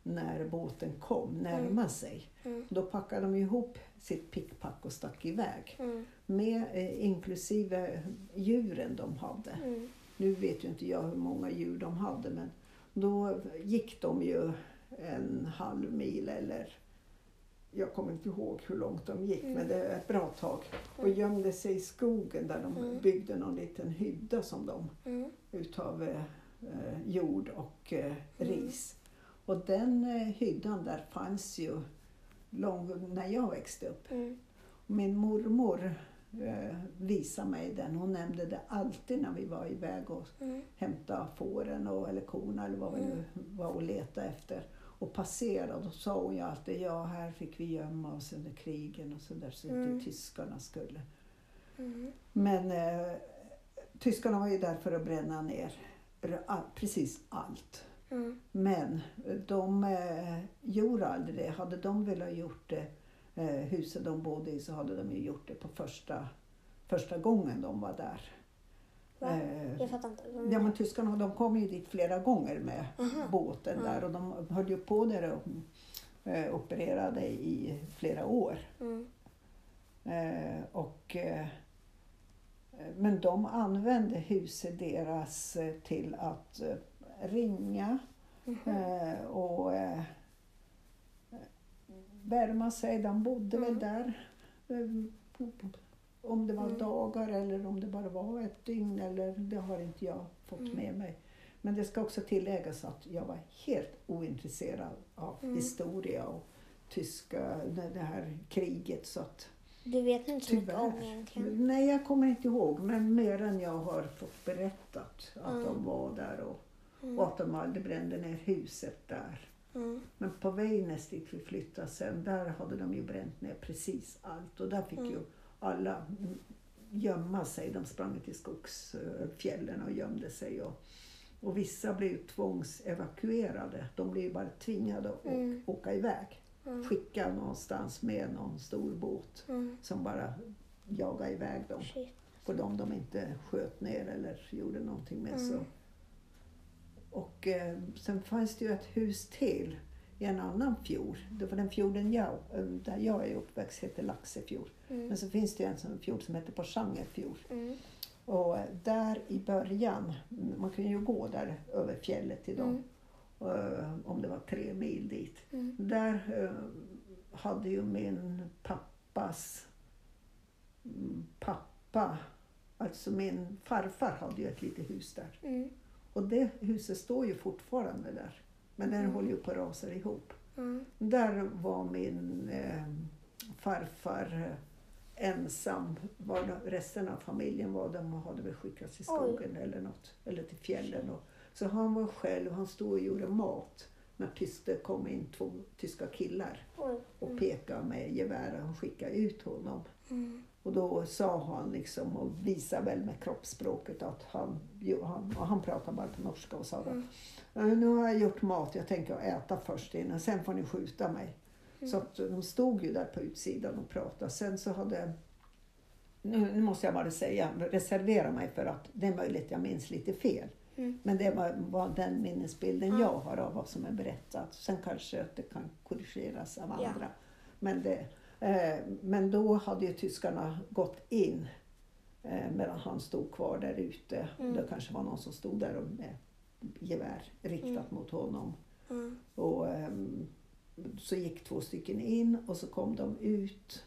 [SPEAKER 2] när båten kom närma sig.
[SPEAKER 1] mm,
[SPEAKER 2] Då packade de ihop sitt pickpack och stack iväg.
[SPEAKER 1] mm,
[SPEAKER 2] Med eh, inklusive djuren de hade.
[SPEAKER 1] Mm,
[SPEAKER 2] Nu vet ju inte jag hur många djur de hade men då gick de ju en halv mil eller jag kommer inte ihåg hur långt de gick
[SPEAKER 1] Mm.
[SPEAKER 2] men det är ett bra tag. Och
[SPEAKER 1] Mm.
[SPEAKER 2] gömde sig i skogen där de
[SPEAKER 1] Mm.
[SPEAKER 2] byggde någon liten hydda som de
[SPEAKER 1] mm,
[SPEAKER 2] utav eh, jord och eh, ris. Och den eh, hyddan där fanns ju lång, när jag växte upp.
[SPEAKER 1] mm,
[SPEAKER 2] Min mormor eh, visade mig den. Hon nämnde det alltid när vi var iväg och
[SPEAKER 1] mm,
[SPEAKER 2] hämta fåren och, eller korna eller vad vi nu var och leta efter. Och passerade, då sa hon ju alltid ja här fick vi gömma oss under krigen och så där så
[SPEAKER 1] Mm.
[SPEAKER 2] inte tyskarna skulle.
[SPEAKER 1] mm,
[SPEAKER 2] Men eh, tyskarna var ju där för att bränna ner all, precis allt.
[SPEAKER 1] mm,
[SPEAKER 2] Men de eh, gjorde aldrig det. Hade de velat gjort det, huset de bodde i, så hade de ju gjort det på första, första gången de var där.
[SPEAKER 1] Va?
[SPEAKER 2] Eh,
[SPEAKER 1] Jag fattar inte.
[SPEAKER 2] Ja men tyskarna de kom ju dit flera gånger med
[SPEAKER 1] Aha.
[SPEAKER 2] båten där och de höll ju på där och eh, opererade i flera år.
[SPEAKER 1] Mm,
[SPEAKER 2] Eh, och, eh, men de använde huset deras eh, till att eh, ringa
[SPEAKER 1] Mhm.
[SPEAKER 2] Eh, och eh, värma sig. De bodde väl
[SPEAKER 1] Mm.
[SPEAKER 2] där. Eh, om det var
[SPEAKER 1] Mm.
[SPEAKER 2] dagar eller om det bara var ett dygn. Eller, det har inte jag fått
[SPEAKER 1] Mm.
[SPEAKER 2] med mig. Men det ska också tilläggas att jag var helt ointresserad av
[SPEAKER 1] Mm.
[SPEAKER 2] historia och tyska, det, här kriget. Så att,
[SPEAKER 1] Du vet inte så mycket om egentligen.
[SPEAKER 2] nej, jag kommer inte ihåg, men mer än jag har fått berättat att
[SPEAKER 1] Mm.
[SPEAKER 2] de var där och,
[SPEAKER 1] Mm.
[SPEAKER 2] och att de aldrig brände ner huset där.
[SPEAKER 1] Mm.
[SPEAKER 2] Men på Väjnäs dit vi flyttade sen, där hade de ju bränt ner precis allt och där fick
[SPEAKER 1] Mm.
[SPEAKER 2] ju alla mm, gömma sig. De sprang till skogsfjällen och gömde sig. Och, och vissa blev ju tvångsevakuerade. De blev ju bara tvingade att
[SPEAKER 1] Mm.
[SPEAKER 2] åka iväg.
[SPEAKER 1] Mm.
[SPEAKER 2] Skicka någonstans med någon stor båt
[SPEAKER 1] Mm.
[SPEAKER 2] som bara jagade iväg dem.
[SPEAKER 1] Shit.
[SPEAKER 2] På dem de inte sköt ner eller gjorde någonting med.
[SPEAKER 1] Mm.
[SPEAKER 2] Så. Och eh, sen fanns det ju ett hus till i en annan fjord. Det var den fjorden jag, eh, där jag är uppväxt heter Laxefjord.
[SPEAKER 1] Mm.
[SPEAKER 2] Men så finns det ju en sån fjord som heter Porsangerfjord.
[SPEAKER 1] Mm.
[SPEAKER 2] Och eh, där i början, mm, man kunde ju gå där över fjället till dem. eh, om det var tre mil dit.
[SPEAKER 1] Mm.
[SPEAKER 2] Där hade ju min pappas mm, pappa, alltså min farfar hade ju ett litet hus där.
[SPEAKER 1] Mm.
[SPEAKER 2] Och det huset står ju fortfarande där. Men den
[SPEAKER 1] Mm.
[SPEAKER 2] håller ju på att rasa ihop.
[SPEAKER 1] Mm.
[SPEAKER 2] Där var min eh, farfar eh, ensam. Var resten av familjen var de hade väl skickats till
[SPEAKER 1] Oj.
[SPEAKER 2] skogen eller något. Eller till fjällen. Och, så han var själv, han stod och gjorde mat. När det kom in två tyska killar
[SPEAKER 1] Oj.
[SPEAKER 2] och
[SPEAKER 1] Mm.
[SPEAKER 2] pekade med gevär och skickade ut honom.
[SPEAKER 1] Mm.
[SPEAKER 2] Och då sa han liksom och visade väl med kroppsspråket att han, jo, han, och han pratade bara på norska och sa
[SPEAKER 1] Mm.
[SPEAKER 2] "Ja, nu har jag gjort mat, jag tänker äta först innan, sen får ni skjuta mig.
[SPEAKER 1] Mm.
[SPEAKER 2] Så att de stod ju där på utsidan och pratade. Sen så hade, nu, nu måste jag bara säga, reservera mig för att det är möjligt jag minns lite fel.
[SPEAKER 1] Mm.
[SPEAKER 2] Men det var, var den minnesbilden
[SPEAKER 1] Ja.
[SPEAKER 2] jag har av vad som är berättat. Sen kanske att det kan korrigeras av
[SPEAKER 1] Ja.
[SPEAKER 2] andra. Men, det, men då hade ju tyskarna gått in eh, medan han stod kvar där ute.
[SPEAKER 1] Mm.
[SPEAKER 2] Det kanske var någon som stod där med gevär riktat
[SPEAKER 1] Mm.
[SPEAKER 2] mot honom.
[SPEAKER 1] Mm.
[SPEAKER 2] Och, ehm, så gick två stycken in och så kom de ut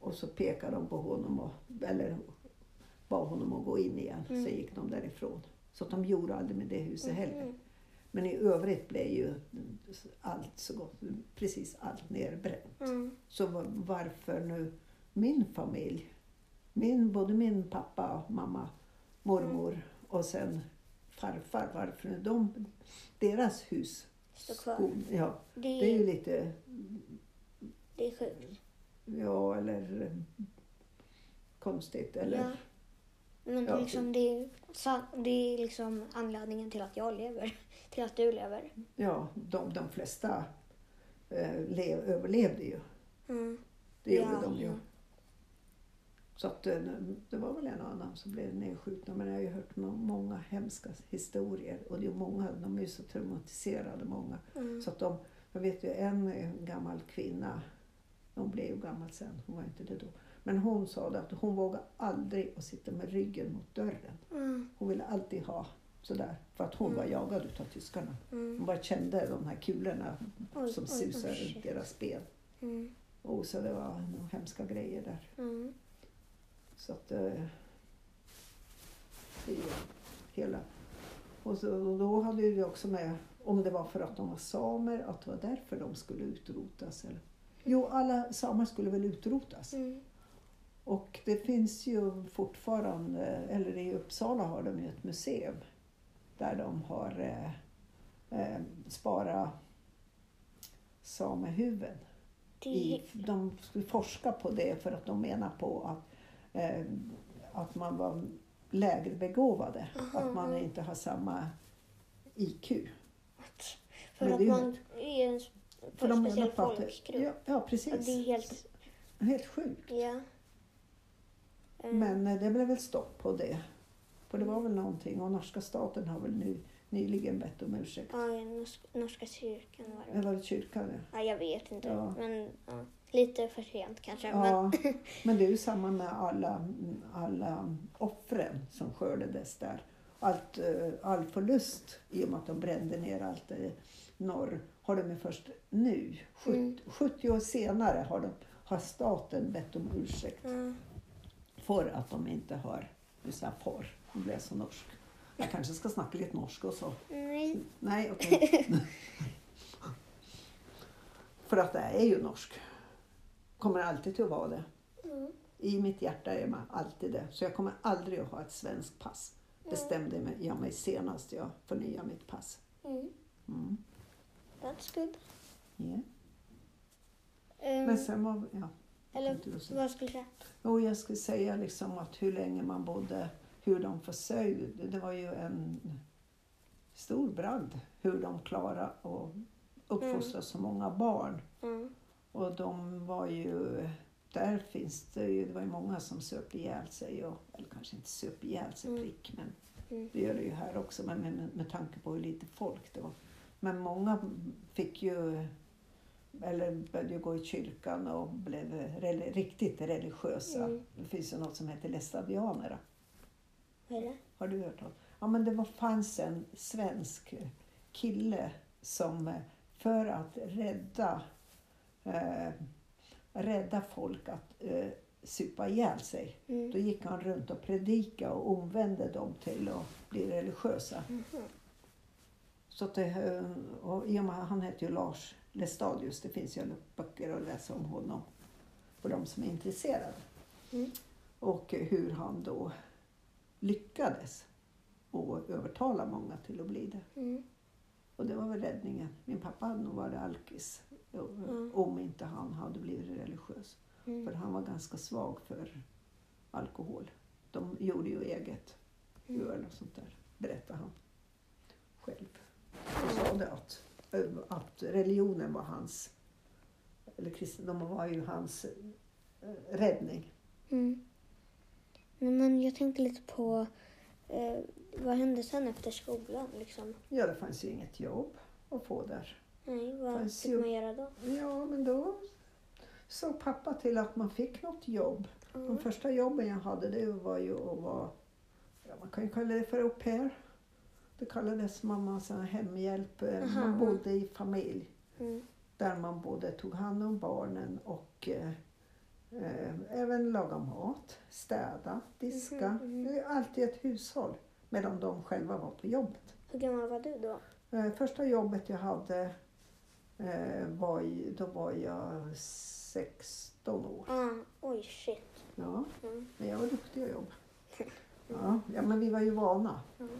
[SPEAKER 2] och så pekade de på honom och, eller bad honom att gå in igen.
[SPEAKER 1] Mm.
[SPEAKER 2] Så gick de därifrån. Så de gjorde aldrig med det huset heller.
[SPEAKER 1] Mm.
[SPEAKER 2] Men i övrigt blev ju allt så gott, precis allt nerbränt.
[SPEAKER 1] Mm.
[SPEAKER 2] Så var- varför nu min familj, min, både min pappa, mamma, mormor och sen farfar, varför nu de, deras hus,
[SPEAKER 1] Står kvar.
[SPEAKER 2] ja,
[SPEAKER 1] Det
[SPEAKER 2] det är ju
[SPEAKER 1] är,
[SPEAKER 2] lite,
[SPEAKER 1] det är sjukt.
[SPEAKER 2] ja eller eh, konstigt eller
[SPEAKER 1] Ja. Men
[SPEAKER 2] Ja.
[SPEAKER 1] liksom det, är, det är liksom anledningen till att jag lever. Till att du lever.
[SPEAKER 2] ja, de, de flesta eh, lev, överlevde ju.
[SPEAKER 1] Mm.
[SPEAKER 2] Det gjorde
[SPEAKER 1] Ja,
[SPEAKER 2] de ju. Så att eh, det var väl en och annan som blev nedskjutna. Men jag har ju hört må- många hemska historier. Och det är många, de är ju så traumatiserade många.
[SPEAKER 1] Mm.
[SPEAKER 2] Så att de, jag vet ju en gammal kvinna, hon blev ju gammal sen, hon var inte det då. Men hon sa att hon vågade aldrig att sitta med ryggen mot dörren.
[SPEAKER 1] Mm.
[SPEAKER 2] Hon ville alltid ha sådär, för att hon var
[SPEAKER 1] Mm.
[SPEAKER 2] jagad utav tyskarna. Hon
[SPEAKER 1] Mm.
[SPEAKER 2] bara kände de här kulorna
[SPEAKER 1] Oj,
[SPEAKER 2] som susade runt deras ben.
[SPEAKER 1] Mm.
[SPEAKER 2] Och så det var nog hemska grejer där.
[SPEAKER 1] Mm.
[SPEAKER 2] Så att... eh, Det är hela... Och, så, och då hade vi också med, om det var för att de var samer, att det var därför de skulle utrotas. Eller? Jo, alla samer skulle väl utrotas.
[SPEAKER 1] Mm.
[SPEAKER 2] Och det finns ju fortfarande, eller i Uppsala har de ju ett museum där de har eh, eh, sparat samehuvuden. I, de skulle forska på det för att de menar på att, eh, att man var lägre begåvade.
[SPEAKER 1] Aha,
[SPEAKER 2] Att man inte har samma IQ.
[SPEAKER 1] för
[SPEAKER 2] men
[SPEAKER 1] att man är en
[SPEAKER 2] För de
[SPEAKER 1] speciell
[SPEAKER 2] menar på att ja, ja,
[SPEAKER 1] Och
[SPEAKER 2] precis.
[SPEAKER 1] det är helt...
[SPEAKER 2] Helt sjukt.
[SPEAKER 1] Ja. Eh,
[SPEAKER 2] Men eh, det blev väl stopp på det. För det var väl någonting och norska staten har väl nu nyligen bett om ursäkt.
[SPEAKER 1] Ja, i norska, norska kyrkan var det.
[SPEAKER 2] Det kyrkan ja.
[SPEAKER 1] Ja, jag vet inte.
[SPEAKER 2] Ja.
[SPEAKER 1] Men ja, lite för sent kanske. Men,
[SPEAKER 2] Ja, men det är ju samma med alla, alla offren som skördades där. allt, eh, all förlust i och med att de brände ner allt eh, norr har de ju först nu, 70,
[SPEAKER 1] Mm.
[SPEAKER 2] 70 år senare, har, de, har staten bett om ursäkt
[SPEAKER 1] Ja.
[SPEAKER 2] För att de inte har, nu sa jag får, nu blev jag så norsk. Jag kanske ska snacka lite norska och så.
[SPEAKER 1] Nej.
[SPEAKER 2] Nej, okej. för att det är ju norsk. Kommer alltid att vara det.
[SPEAKER 1] Mm.
[SPEAKER 2] I mitt hjärta är man alltid det. Så jag kommer aldrig att ha ett svenskt pass. Bestämde mig- jag mig senast jag förnyade mitt pass.
[SPEAKER 1] Mm.
[SPEAKER 2] Mm.
[SPEAKER 1] That's good.
[SPEAKER 2] Yeah.
[SPEAKER 1] Um,
[SPEAKER 2] Men sen var... Ja,
[SPEAKER 1] eller vad skulle du säga?
[SPEAKER 2] Och jag skulle säga liksom att hur länge man bodde, hur de försörjde. Det var ju en stor bragd hur de klarade att uppfostra så många barn.
[SPEAKER 1] Mm.
[SPEAKER 2] Och de var ju, där finns det ju, det var ju många som söp ihjäl sig. Och, eller kanske inte söp ihjäl sig
[SPEAKER 1] Mm.
[SPEAKER 2] prick, men
[SPEAKER 1] Mm.
[SPEAKER 2] det gör det ju här också. Men med, med, med tanke på hur lite folk det var. Men många fick ju, eller började gå i kyrkan och blev rel- riktigt religiösa.
[SPEAKER 1] Mm.
[SPEAKER 2] Det finns ju något som heter
[SPEAKER 1] är det?
[SPEAKER 2] Har du hört om? Ja, men det var, fanns en svensk kille som eh, för att rädda, eh, rädda folk att eh, supa ihjäl sig. Då
[SPEAKER 1] Mm.
[SPEAKER 2] gick han runt och predikade och omvände dem till att bli religiösa.
[SPEAKER 1] Mhm.
[SPEAKER 2] Så att det, eh, och och han heter ju Lars Lestadius. Det finns ju böcker att läsa om honom för de som är intresserade.
[SPEAKER 1] Mm.
[SPEAKER 2] Och hur han då lyckades och övertala många till att bli det.
[SPEAKER 1] Mm.
[SPEAKER 2] Och det var väl räddningen. Min pappa hade nog varit alkis
[SPEAKER 1] Mm.
[SPEAKER 2] om inte han hade blivit religiös. För
[SPEAKER 1] Mm.
[SPEAKER 2] han var ganska svag för alkohol. De gjorde ju eget
[SPEAKER 1] Mm.
[SPEAKER 2] öl och sånt där, berättade han själv. Och sa det att, att religionen var hans, eller kristendomen var ju hans eh, räddning.
[SPEAKER 1] Mm. Men, jag tänkte lite på eh, vad hände sen efter skolan? Liksom?
[SPEAKER 2] Ja, det fanns ju inget jobb att få där.
[SPEAKER 1] Nej, vad
[SPEAKER 2] Fanns
[SPEAKER 1] fick
[SPEAKER 2] ju-
[SPEAKER 1] man göra då?
[SPEAKER 2] Ja, men då såg pappa till att man fick något jobb. De
[SPEAKER 1] Mm.
[SPEAKER 2] första jobben jag hade det var ju att vara, ja, man kan ju kalla det för au pair. Det kallades mamma här hemhjälp. Eh,
[SPEAKER 1] Aha.
[SPEAKER 2] Man bodde i familj
[SPEAKER 1] Mm.
[SPEAKER 2] där man både tog hand om barnen och eh, eh, även laga mat, städa, diska.
[SPEAKER 1] Mhm, mhm.
[SPEAKER 2] Det är alltid ett hushåll medan de själva var på jobbet.
[SPEAKER 1] Hur gammal var du då?
[SPEAKER 2] Eh, första jobbet jag hade eh, var, då var jag 16 år.
[SPEAKER 1] Ah, oj, shit.
[SPEAKER 2] Ja,
[SPEAKER 1] Mm.
[SPEAKER 2] men jag var duktig att jobba. Ja, ja, men vi var ju vana.
[SPEAKER 1] Mm.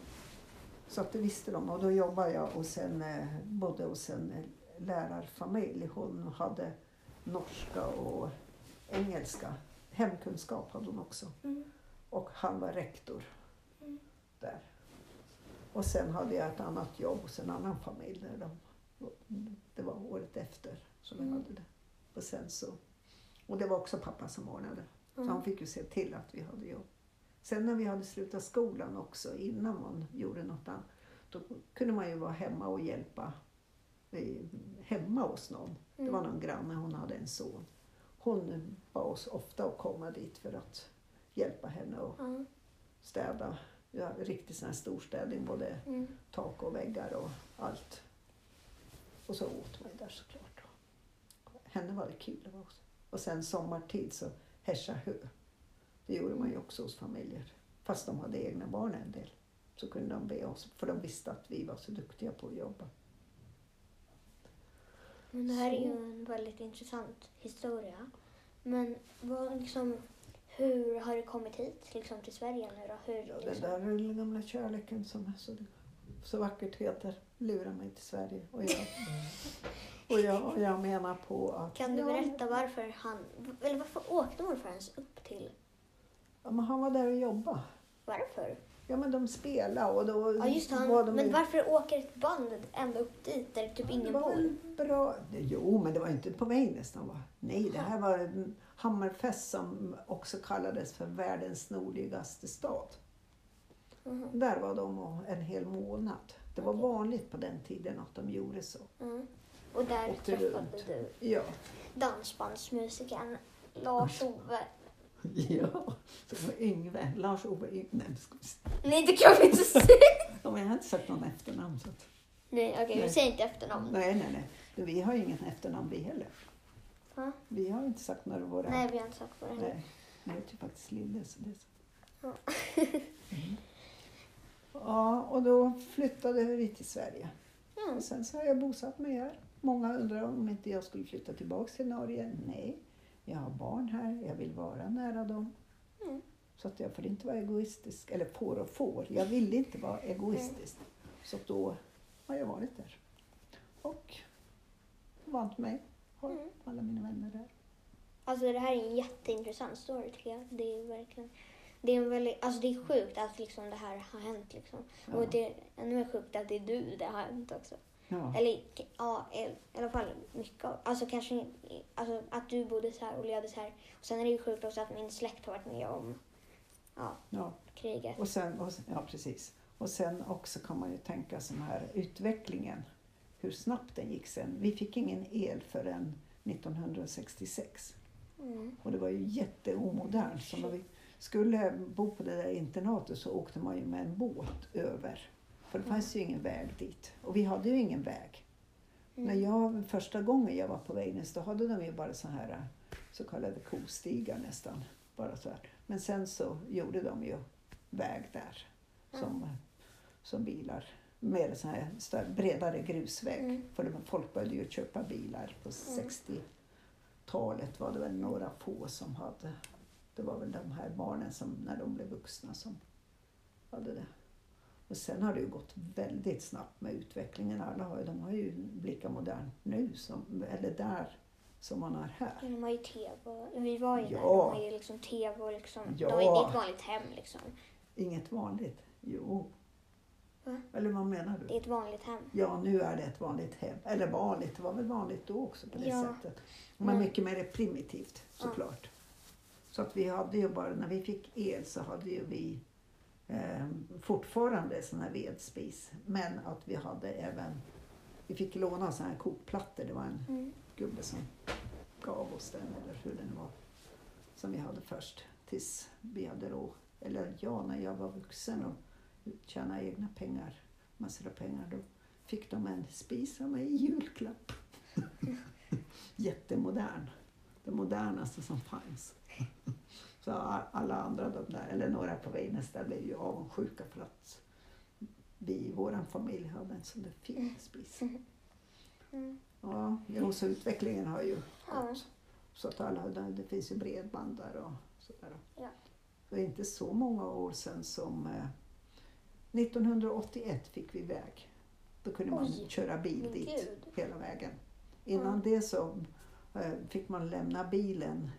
[SPEAKER 2] Så att det visste de. Och då jobbade jag och sen, eh, bodde hos en eh, lärarfamilj. Hon hade norska och engelska. Hemkunskap hade hon också.
[SPEAKER 1] Mm.
[SPEAKER 2] Och han var rektor
[SPEAKER 1] Mm.
[SPEAKER 2] där. Och sen hade jag ett annat jobb hos en annan familj. Där de, det var året efter som jag
[SPEAKER 1] Mm.
[SPEAKER 2] hade det. Och sen så, och det var också pappa som ordnade. Så
[SPEAKER 1] Mm.
[SPEAKER 2] han fick ju se till att vi hade jobb. Sen när vi hade slutat skolan också, innan man gjorde något annat, då kunde man ju vara hemma och hjälpa i, hemma hos någon. Det var
[SPEAKER 1] Mm.
[SPEAKER 2] någon granne, hon hade en son. Hon bad oss ofta att komma dit för att hjälpa henne att
[SPEAKER 1] Ja.
[SPEAKER 2] städa. Ja, riktigt sån här storstädning, både
[SPEAKER 1] Mm.
[SPEAKER 2] tak och väggar och allt. Och så åt man där såklart. Henne var det kul det var också. Och sen sommartid så hässja hö. Det gjorde man ju också hos familjer. Fast de hade egna barn en del. Så kunde de be oss, för de visste att vi var så duktiga på att jobba.
[SPEAKER 1] Men det här är
[SPEAKER 2] Så.
[SPEAKER 1] ju en väldigt intressant historia. Men vad, liksom, hur har du kommit hit liksom, till Sverige nu då? Hur,
[SPEAKER 2] Ja,
[SPEAKER 1] liksom?
[SPEAKER 2] där den gamla kärleken som är så, så vackert heter lurar mig till Sverige. Och jag, och jag, och jag menar på att...
[SPEAKER 1] Kan du berätta varför han, eller varför åkte morfar ens upp till,
[SPEAKER 2] Ja, men han var där och jobbade.
[SPEAKER 1] varför?
[SPEAKER 2] Ja men de spelade och då
[SPEAKER 1] Ja just det,
[SPEAKER 2] var
[SPEAKER 1] han,
[SPEAKER 2] de
[SPEAKER 1] men varför åker ett band ända upp dit där typ
[SPEAKER 2] Ja,
[SPEAKER 1] ingen bor?
[SPEAKER 2] bra. Jo, men det var inte på väg nästan va? Nej, det här var en Hammerfest som också kallades för världens nordligaste stad.
[SPEAKER 1] Mhm.
[SPEAKER 2] Där var de en hel månad. Det var
[SPEAKER 1] Okej.
[SPEAKER 2] vanligt på den tiden att de gjorde så.
[SPEAKER 1] Mm. Och där
[SPEAKER 2] Åkte
[SPEAKER 1] träffade
[SPEAKER 2] runt.
[SPEAKER 1] du
[SPEAKER 2] Ja,
[SPEAKER 1] dansbandsmusikern Lars-Ove
[SPEAKER 2] Ja, var Yngve, Lars-Ove Yngve. Nej, det ska vi se.
[SPEAKER 1] Nej, det kan vi inte säga.
[SPEAKER 2] Ja, men jag har inte sagt någon efternamn. Så att,
[SPEAKER 1] Nej, okej, vi
[SPEAKER 2] Nej.
[SPEAKER 1] säger inte efternamn.
[SPEAKER 2] nej, nej, nej. Vi har ju ingen efternamn vi heller.
[SPEAKER 1] Va?
[SPEAKER 2] Vi har inte sagt några av våra...
[SPEAKER 1] Nej, vi har inte sagt det är.
[SPEAKER 2] nej. Jag heter ju faktiskt Lille. Så det är så.
[SPEAKER 1] Ja.
[SPEAKER 2] Mm. Ja, och då flyttade vi till Sverige.
[SPEAKER 1] Mm.
[SPEAKER 2] Och sen så har jag bosatt mig här. Många undrar om inte jag skulle flytta tillbaka till Norge. Nej, jag har barn här. Jag vill vara nära dem.
[SPEAKER 1] Mm.
[SPEAKER 2] Så att jag får inte vara egoistisk. Eller får och får. Jag vill inte vara egoistisk. Så att då har jag varit där. Och vant mig. Har
[SPEAKER 1] Mm.
[SPEAKER 2] alla mina vänner där.
[SPEAKER 1] Alltså det här är en jätteintressant story tycker jag. Det är verkligen... Det är, väldigt, alltså det är sjukt att liksom det här har hänt. Liksom.
[SPEAKER 2] Ja.
[SPEAKER 1] Och det är ännu mer sjukt att det är du det har hänt också.
[SPEAKER 2] Ja.
[SPEAKER 1] Eller ja, i alla fall mycket av Alltså kanske alltså, att du bodde så här och levde så här. Och sen är det ju sjukt också att min släkt har varit med om ja,
[SPEAKER 2] Ja.
[SPEAKER 1] kriget.
[SPEAKER 2] Och sen, och, ja, precis. Och sen också kan man ju tänka sån här utvecklingen, hur snabbt den gick sen. Vi fick ingen el förrän 1966
[SPEAKER 1] Mm.
[SPEAKER 2] och det var ju jätteomodernt. Så när vi skulle bo på det där internatet så åkte man ju med en båt över. För det fanns ju ingen väg dit. Och vi hade ju ingen väg.
[SPEAKER 1] Mm.
[SPEAKER 2] När jag, första gången jag var på Väjnäs då hade de ju bara så här så kallade kostigar nästan. Bara så här. Men sen så gjorde de ju väg där som, som bilar. Mer så här större, bredare grusväg.
[SPEAKER 1] Mm.
[SPEAKER 2] För folk började ju köpa bilar på 60-talet var det väl några få som hade. Det var väl de här barnen som när de blev vuxna som hade det. Och sen har det ju gått väldigt snabbt med utvecklingen. Alla har, ju- de har ju lika modernt nu, som, eller där, som man har här.
[SPEAKER 1] Ja, De har ju tv. Vi var ju där.
[SPEAKER 2] Ja.
[SPEAKER 1] De har ju liksom tv och liksom.
[SPEAKER 2] Ja.
[SPEAKER 1] De det är ett vanligt hem liksom.
[SPEAKER 2] Inget vanligt? Jo.
[SPEAKER 1] Va?
[SPEAKER 2] Eller vad menar
[SPEAKER 1] Det
[SPEAKER 2] du?
[SPEAKER 1] är ett vanligt hem.
[SPEAKER 2] Ja, nu är det ett vanligt hem. Eller vanligt, det var väl vanligt då också på det
[SPEAKER 1] Ja.
[SPEAKER 2] sättet. Men
[SPEAKER 1] Men-
[SPEAKER 2] mycket mer primitivt såklart. Så att vi hade ju bara, när vi fick el så hade ju vi eh, fortfarande sån här vedspis. Men att vi hade även, vi fick låna såna här kokplattor. Det var en
[SPEAKER 1] Mm.
[SPEAKER 2] gubbe som gav oss den, eller hur den var, som vi hade först. Tills vi hade råd, eller ja, när jag var vuxen och tjänade egna pengar, massor av pengar, då fick de en spis av mig i julklapp. Jättemodern. Det modernaste som fanns. Så alla andra, de där, eller några på Väjnäs där blev ju avundsjuka för att vi i vår familj hade en sån där fin spis.
[SPEAKER 1] Mm.
[SPEAKER 2] Ja, jo, så utvecklingen har ju gått. Så att alla, det finns ju bredband där och sådär.
[SPEAKER 1] Ja.
[SPEAKER 2] Det var inte så många år sedan som eh, 1981 fick vi väg. Då kunde man
[SPEAKER 1] Oj,
[SPEAKER 2] köra bil dit
[SPEAKER 1] gud.
[SPEAKER 2] hela vägen. Innan det så eh, fick man lämna bilen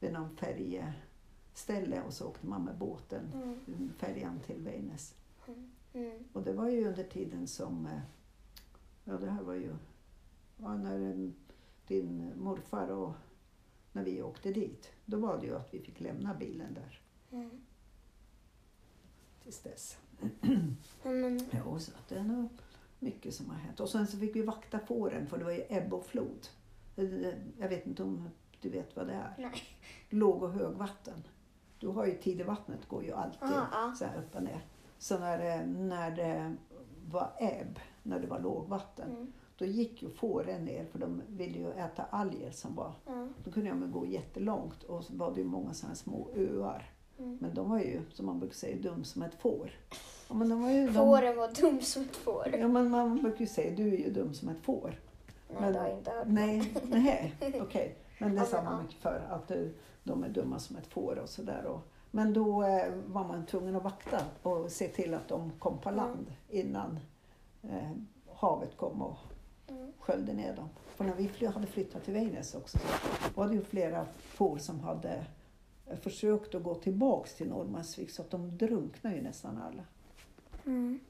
[SPEAKER 2] vid någon färjeställe och så åkte man med båten,
[SPEAKER 1] Mm.
[SPEAKER 2] färjan till Väjnäs.
[SPEAKER 1] Mm.
[SPEAKER 2] Och det var ju under tiden som, eh, ja det här var ju, ja, när eh, din morfar och när vi åkte dit, då var det ju att vi fick lämna bilen där
[SPEAKER 1] Mm.
[SPEAKER 2] tills dess.
[SPEAKER 1] Men,
[SPEAKER 2] Ja, så det är nog mycket som har hänt. Och sen så fick vi vakta fåren för det var ju ebb och flod. Det- Jag vet inte om du vet vad det är?
[SPEAKER 1] nej.
[SPEAKER 2] Låg och högvatten. Du har ju tidevattnet går ju alltid
[SPEAKER 1] Ja, ja.
[SPEAKER 2] så här upp och ner. Så när det, när det var ebb, när det var lågvatten,
[SPEAKER 1] Mm.
[SPEAKER 2] då gick ju fåren ner för de ville ju äta alger som var.
[SPEAKER 1] Ja.
[SPEAKER 2] Då kunde de gå jättelångt och så var det ju många sådana små öar.
[SPEAKER 1] Mm.
[SPEAKER 2] Men de var ju, som man brukar säga, dum som ett får. Ja, men de var ju, de,
[SPEAKER 1] Fåren var dum som ett får.
[SPEAKER 2] ja, men man brukar ju säga, du är ju dum som ett får.
[SPEAKER 1] Nej,
[SPEAKER 2] Men-
[SPEAKER 1] det har jag inte hört.
[SPEAKER 2] Nej, nej, okej. Men det
[SPEAKER 1] Ja,
[SPEAKER 2] sa
[SPEAKER 1] men,
[SPEAKER 2] man
[SPEAKER 1] ja.
[SPEAKER 2] mycket för, att eh, de är dumma som ett får och sådär. Men då eh, var man tvungen att vakta och se till att de kom på
[SPEAKER 1] Mm.
[SPEAKER 2] land innan eh, havet kom och
[SPEAKER 1] Mm.
[SPEAKER 2] sköljde ner dem. För när vi hade flyttat till Väjnäs också så var det ju flera får som hade eh, försökt att gå tillbaks till Norrmansvik så att de drunknade ju nästan alla.
[SPEAKER 1] Mm.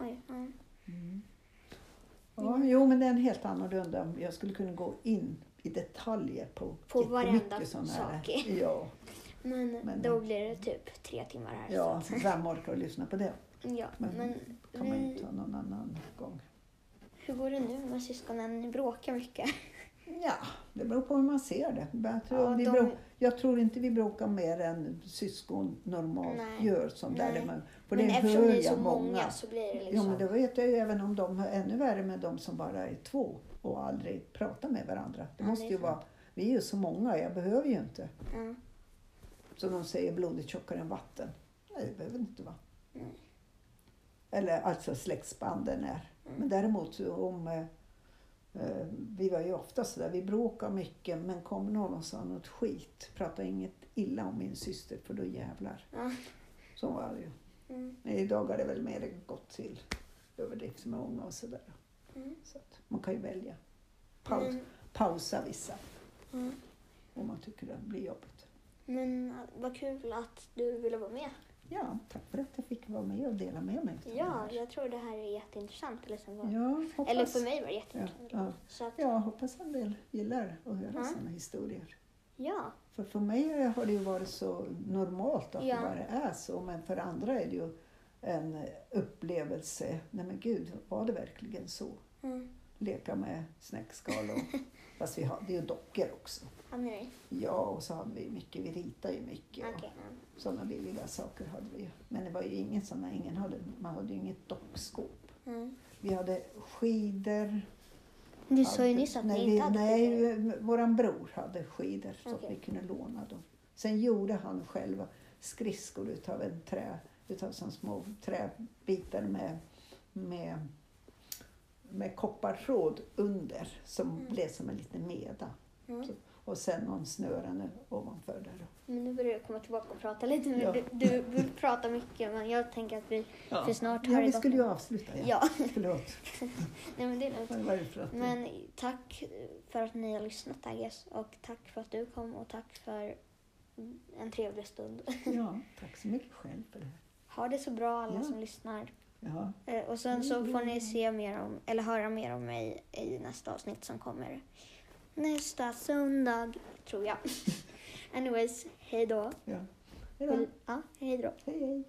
[SPEAKER 1] Oj, ja.
[SPEAKER 2] Ja, jo, men det är en helt annorlunda. Jag skulle kunna gå in i detaljer på,
[SPEAKER 1] På varenda
[SPEAKER 2] sån här.
[SPEAKER 1] sak.
[SPEAKER 2] Ja,
[SPEAKER 1] Men,
[SPEAKER 2] Men-
[SPEAKER 1] då blir det typ tre timmar här.
[SPEAKER 2] ja,
[SPEAKER 1] Så.
[SPEAKER 2] vem orkar att lyssna på det?
[SPEAKER 1] ja.
[SPEAKER 2] Men
[SPEAKER 1] Men,
[SPEAKER 2] kan man ju
[SPEAKER 1] vi,
[SPEAKER 2] ta någon annan gång.
[SPEAKER 1] hur går det nu med syskonen? Ni bråkar mycket.
[SPEAKER 2] Ja, det beror på hur man ser det. Jag tror,
[SPEAKER 1] Ja,
[SPEAKER 2] vi
[SPEAKER 1] de-
[SPEAKER 2] bro, jag tror inte vi bråkar mer än syskon normalt
[SPEAKER 1] Nej.
[SPEAKER 2] gör. Som där
[SPEAKER 1] Nej.
[SPEAKER 2] det man, för
[SPEAKER 1] Men
[SPEAKER 2] det
[SPEAKER 1] eftersom ni är så
[SPEAKER 2] jag
[SPEAKER 1] många, så blir det
[SPEAKER 2] Ja,
[SPEAKER 1] liksom...
[SPEAKER 2] men det vet jag ju även om de har ännu värre med de som bara är två och aldrig pratar med varandra. Det
[SPEAKER 1] Ja,
[SPEAKER 2] måste
[SPEAKER 1] det är
[SPEAKER 2] ju
[SPEAKER 1] sant.
[SPEAKER 2] vara, vi är ju så många, jag behöver ju inte.
[SPEAKER 1] Ja.
[SPEAKER 2] Som de säger, blodet tjockare än vatten. Nej, det behöver det inte vara.
[SPEAKER 1] Nej.
[SPEAKER 2] Eller alltså släktsbanden är.
[SPEAKER 1] Mm.
[SPEAKER 2] Men däremot så om eh, vi var ju ofta sådär, vi bråkade mycket men kom någon och sa något skit. Prata inget illa om min syster för då jävlar.
[SPEAKER 1] Ja.
[SPEAKER 2] Så var det ju.
[SPEAKER 1] Mm.
[SPEAKER 2] Men idag har det väl mer gått till överdrift med unga och sådär.
[SPEAKER 1] Mm.
[SPEAKER 2] Så man kan ju välja. Paus,
[SPEAKER 1] Men,
[SPEAKER 2] pausa vissa
[SPEAKER 1] mm.
[SPEAKER 2] om man tycker det blir jobbigt.
[SPEAKER 1] men vad kul att du ville vara med.
[SPEAKER 2] Ja, tack för att jag fick vara med och dela med mig.
[SPEAKER 1] Ja, jag tror det här är jätteintressant. Liksom.
[SPEAKER 2] ja hoppas,
[SPEAKER 1] Eller för mig var det
[SPEAKER 2] ja,
[SPEAKER 1] jätteintressant.
[SPEAKER 2] ja.
[SPEAKER 1] Så att,
[SPEAKER 2] ja, hoppas en del gillar att höra
[SPEAKER 1] Ja.
[SPEAKER 2] sådana historier.
[SPEAKER 1] ja.
[SPEAKER 2] För för mig har det ju varit så normalt att
[SPEAKER 1] Ja.
[SPEAKER 2] det bara är så. Men för andra är det ju en upplevelse. Nej men gud, var det verkligen så?
[SPEAKER 1] Mm.
[SPEAKER 2] Leka med snäckskal och... fast vi hade ju dockor också.
[SPEAKER 1] Hade ni
[SPEAKER 2] Ja, och så hade vi mycket. Vi ritade ju mycket.
[SPEAKER 1] det?
[SPEAKER 2] och
[SPEAKER 1] Okej.
[SPEAKER 2] Sådana billiga saker hade vi ju. Men det var ju ingen sådana, ingen hade, man hade ju inget dockskåp.
[SPEAKER 1] Mm.
[SPEAKER 2] Vi hade skidor.
[SPEAKER 1] Du sa ju nyss att
[SPEAKER 2] nej,
[SPEAKER 1] ni inte hade
[SPEAKER 2] Nej,
[SPEAKER 1] skidor.
[SPEAKER 2] vi- våran bror hade skidor så att
[SPEAKER 1] Okej.
[SPEAKER 2] vi kunde låna dem. Sen gjorde han själv skridskor utav en trä, utav såna små träbitar med, med, med koppartråd under som
[SPEAKER 1] Mm.
[SPEAKER 2] blev som en liten meda.
[SPEAKER 1] Mm.
[SPEAKER 2] Och sen någon snöre ovanför där.
[SPEAKER 1] Men nu börjar jag komma tillbaka och prata lite.
[SPEAKER 2] Ja.
[SPEAKER 1] du, du vill prata mycket men jag tänker att vi... För snart har
[SPEAKER 2] Ja,
[SPEAKER 1] det
[SPEAKER 2] vi skulle ju avsluta. Ja.
[SPEAKER 1] Ja,
[SPEAKER 2] Förlåt.
[SPEAKER 1] nej men det är Men tack för att ni har lyssnat Agnes och tack för att du kom och tack för en trevlig stund.
[SPEAKER 2] Ja, tack så mycket själv för det här.
[SPEAKER 1] Ha det så bra alla
[SPEAKER 2] Ja.
[SPEAKER 1] som lyssnar.
[SPEAKER 2] Ja,
[SPEAKER 1] Eh, Och sen så får ni se mer om, eller höra mer om mig i nästa avsnitt som kommer nästa söndag, tror jag. Anyways, hej då.
[SPEAKER 2] ja. Hej då.
[SPEAKER 1] Ja, hej då.
[SPEAKER 2] Hej, hej.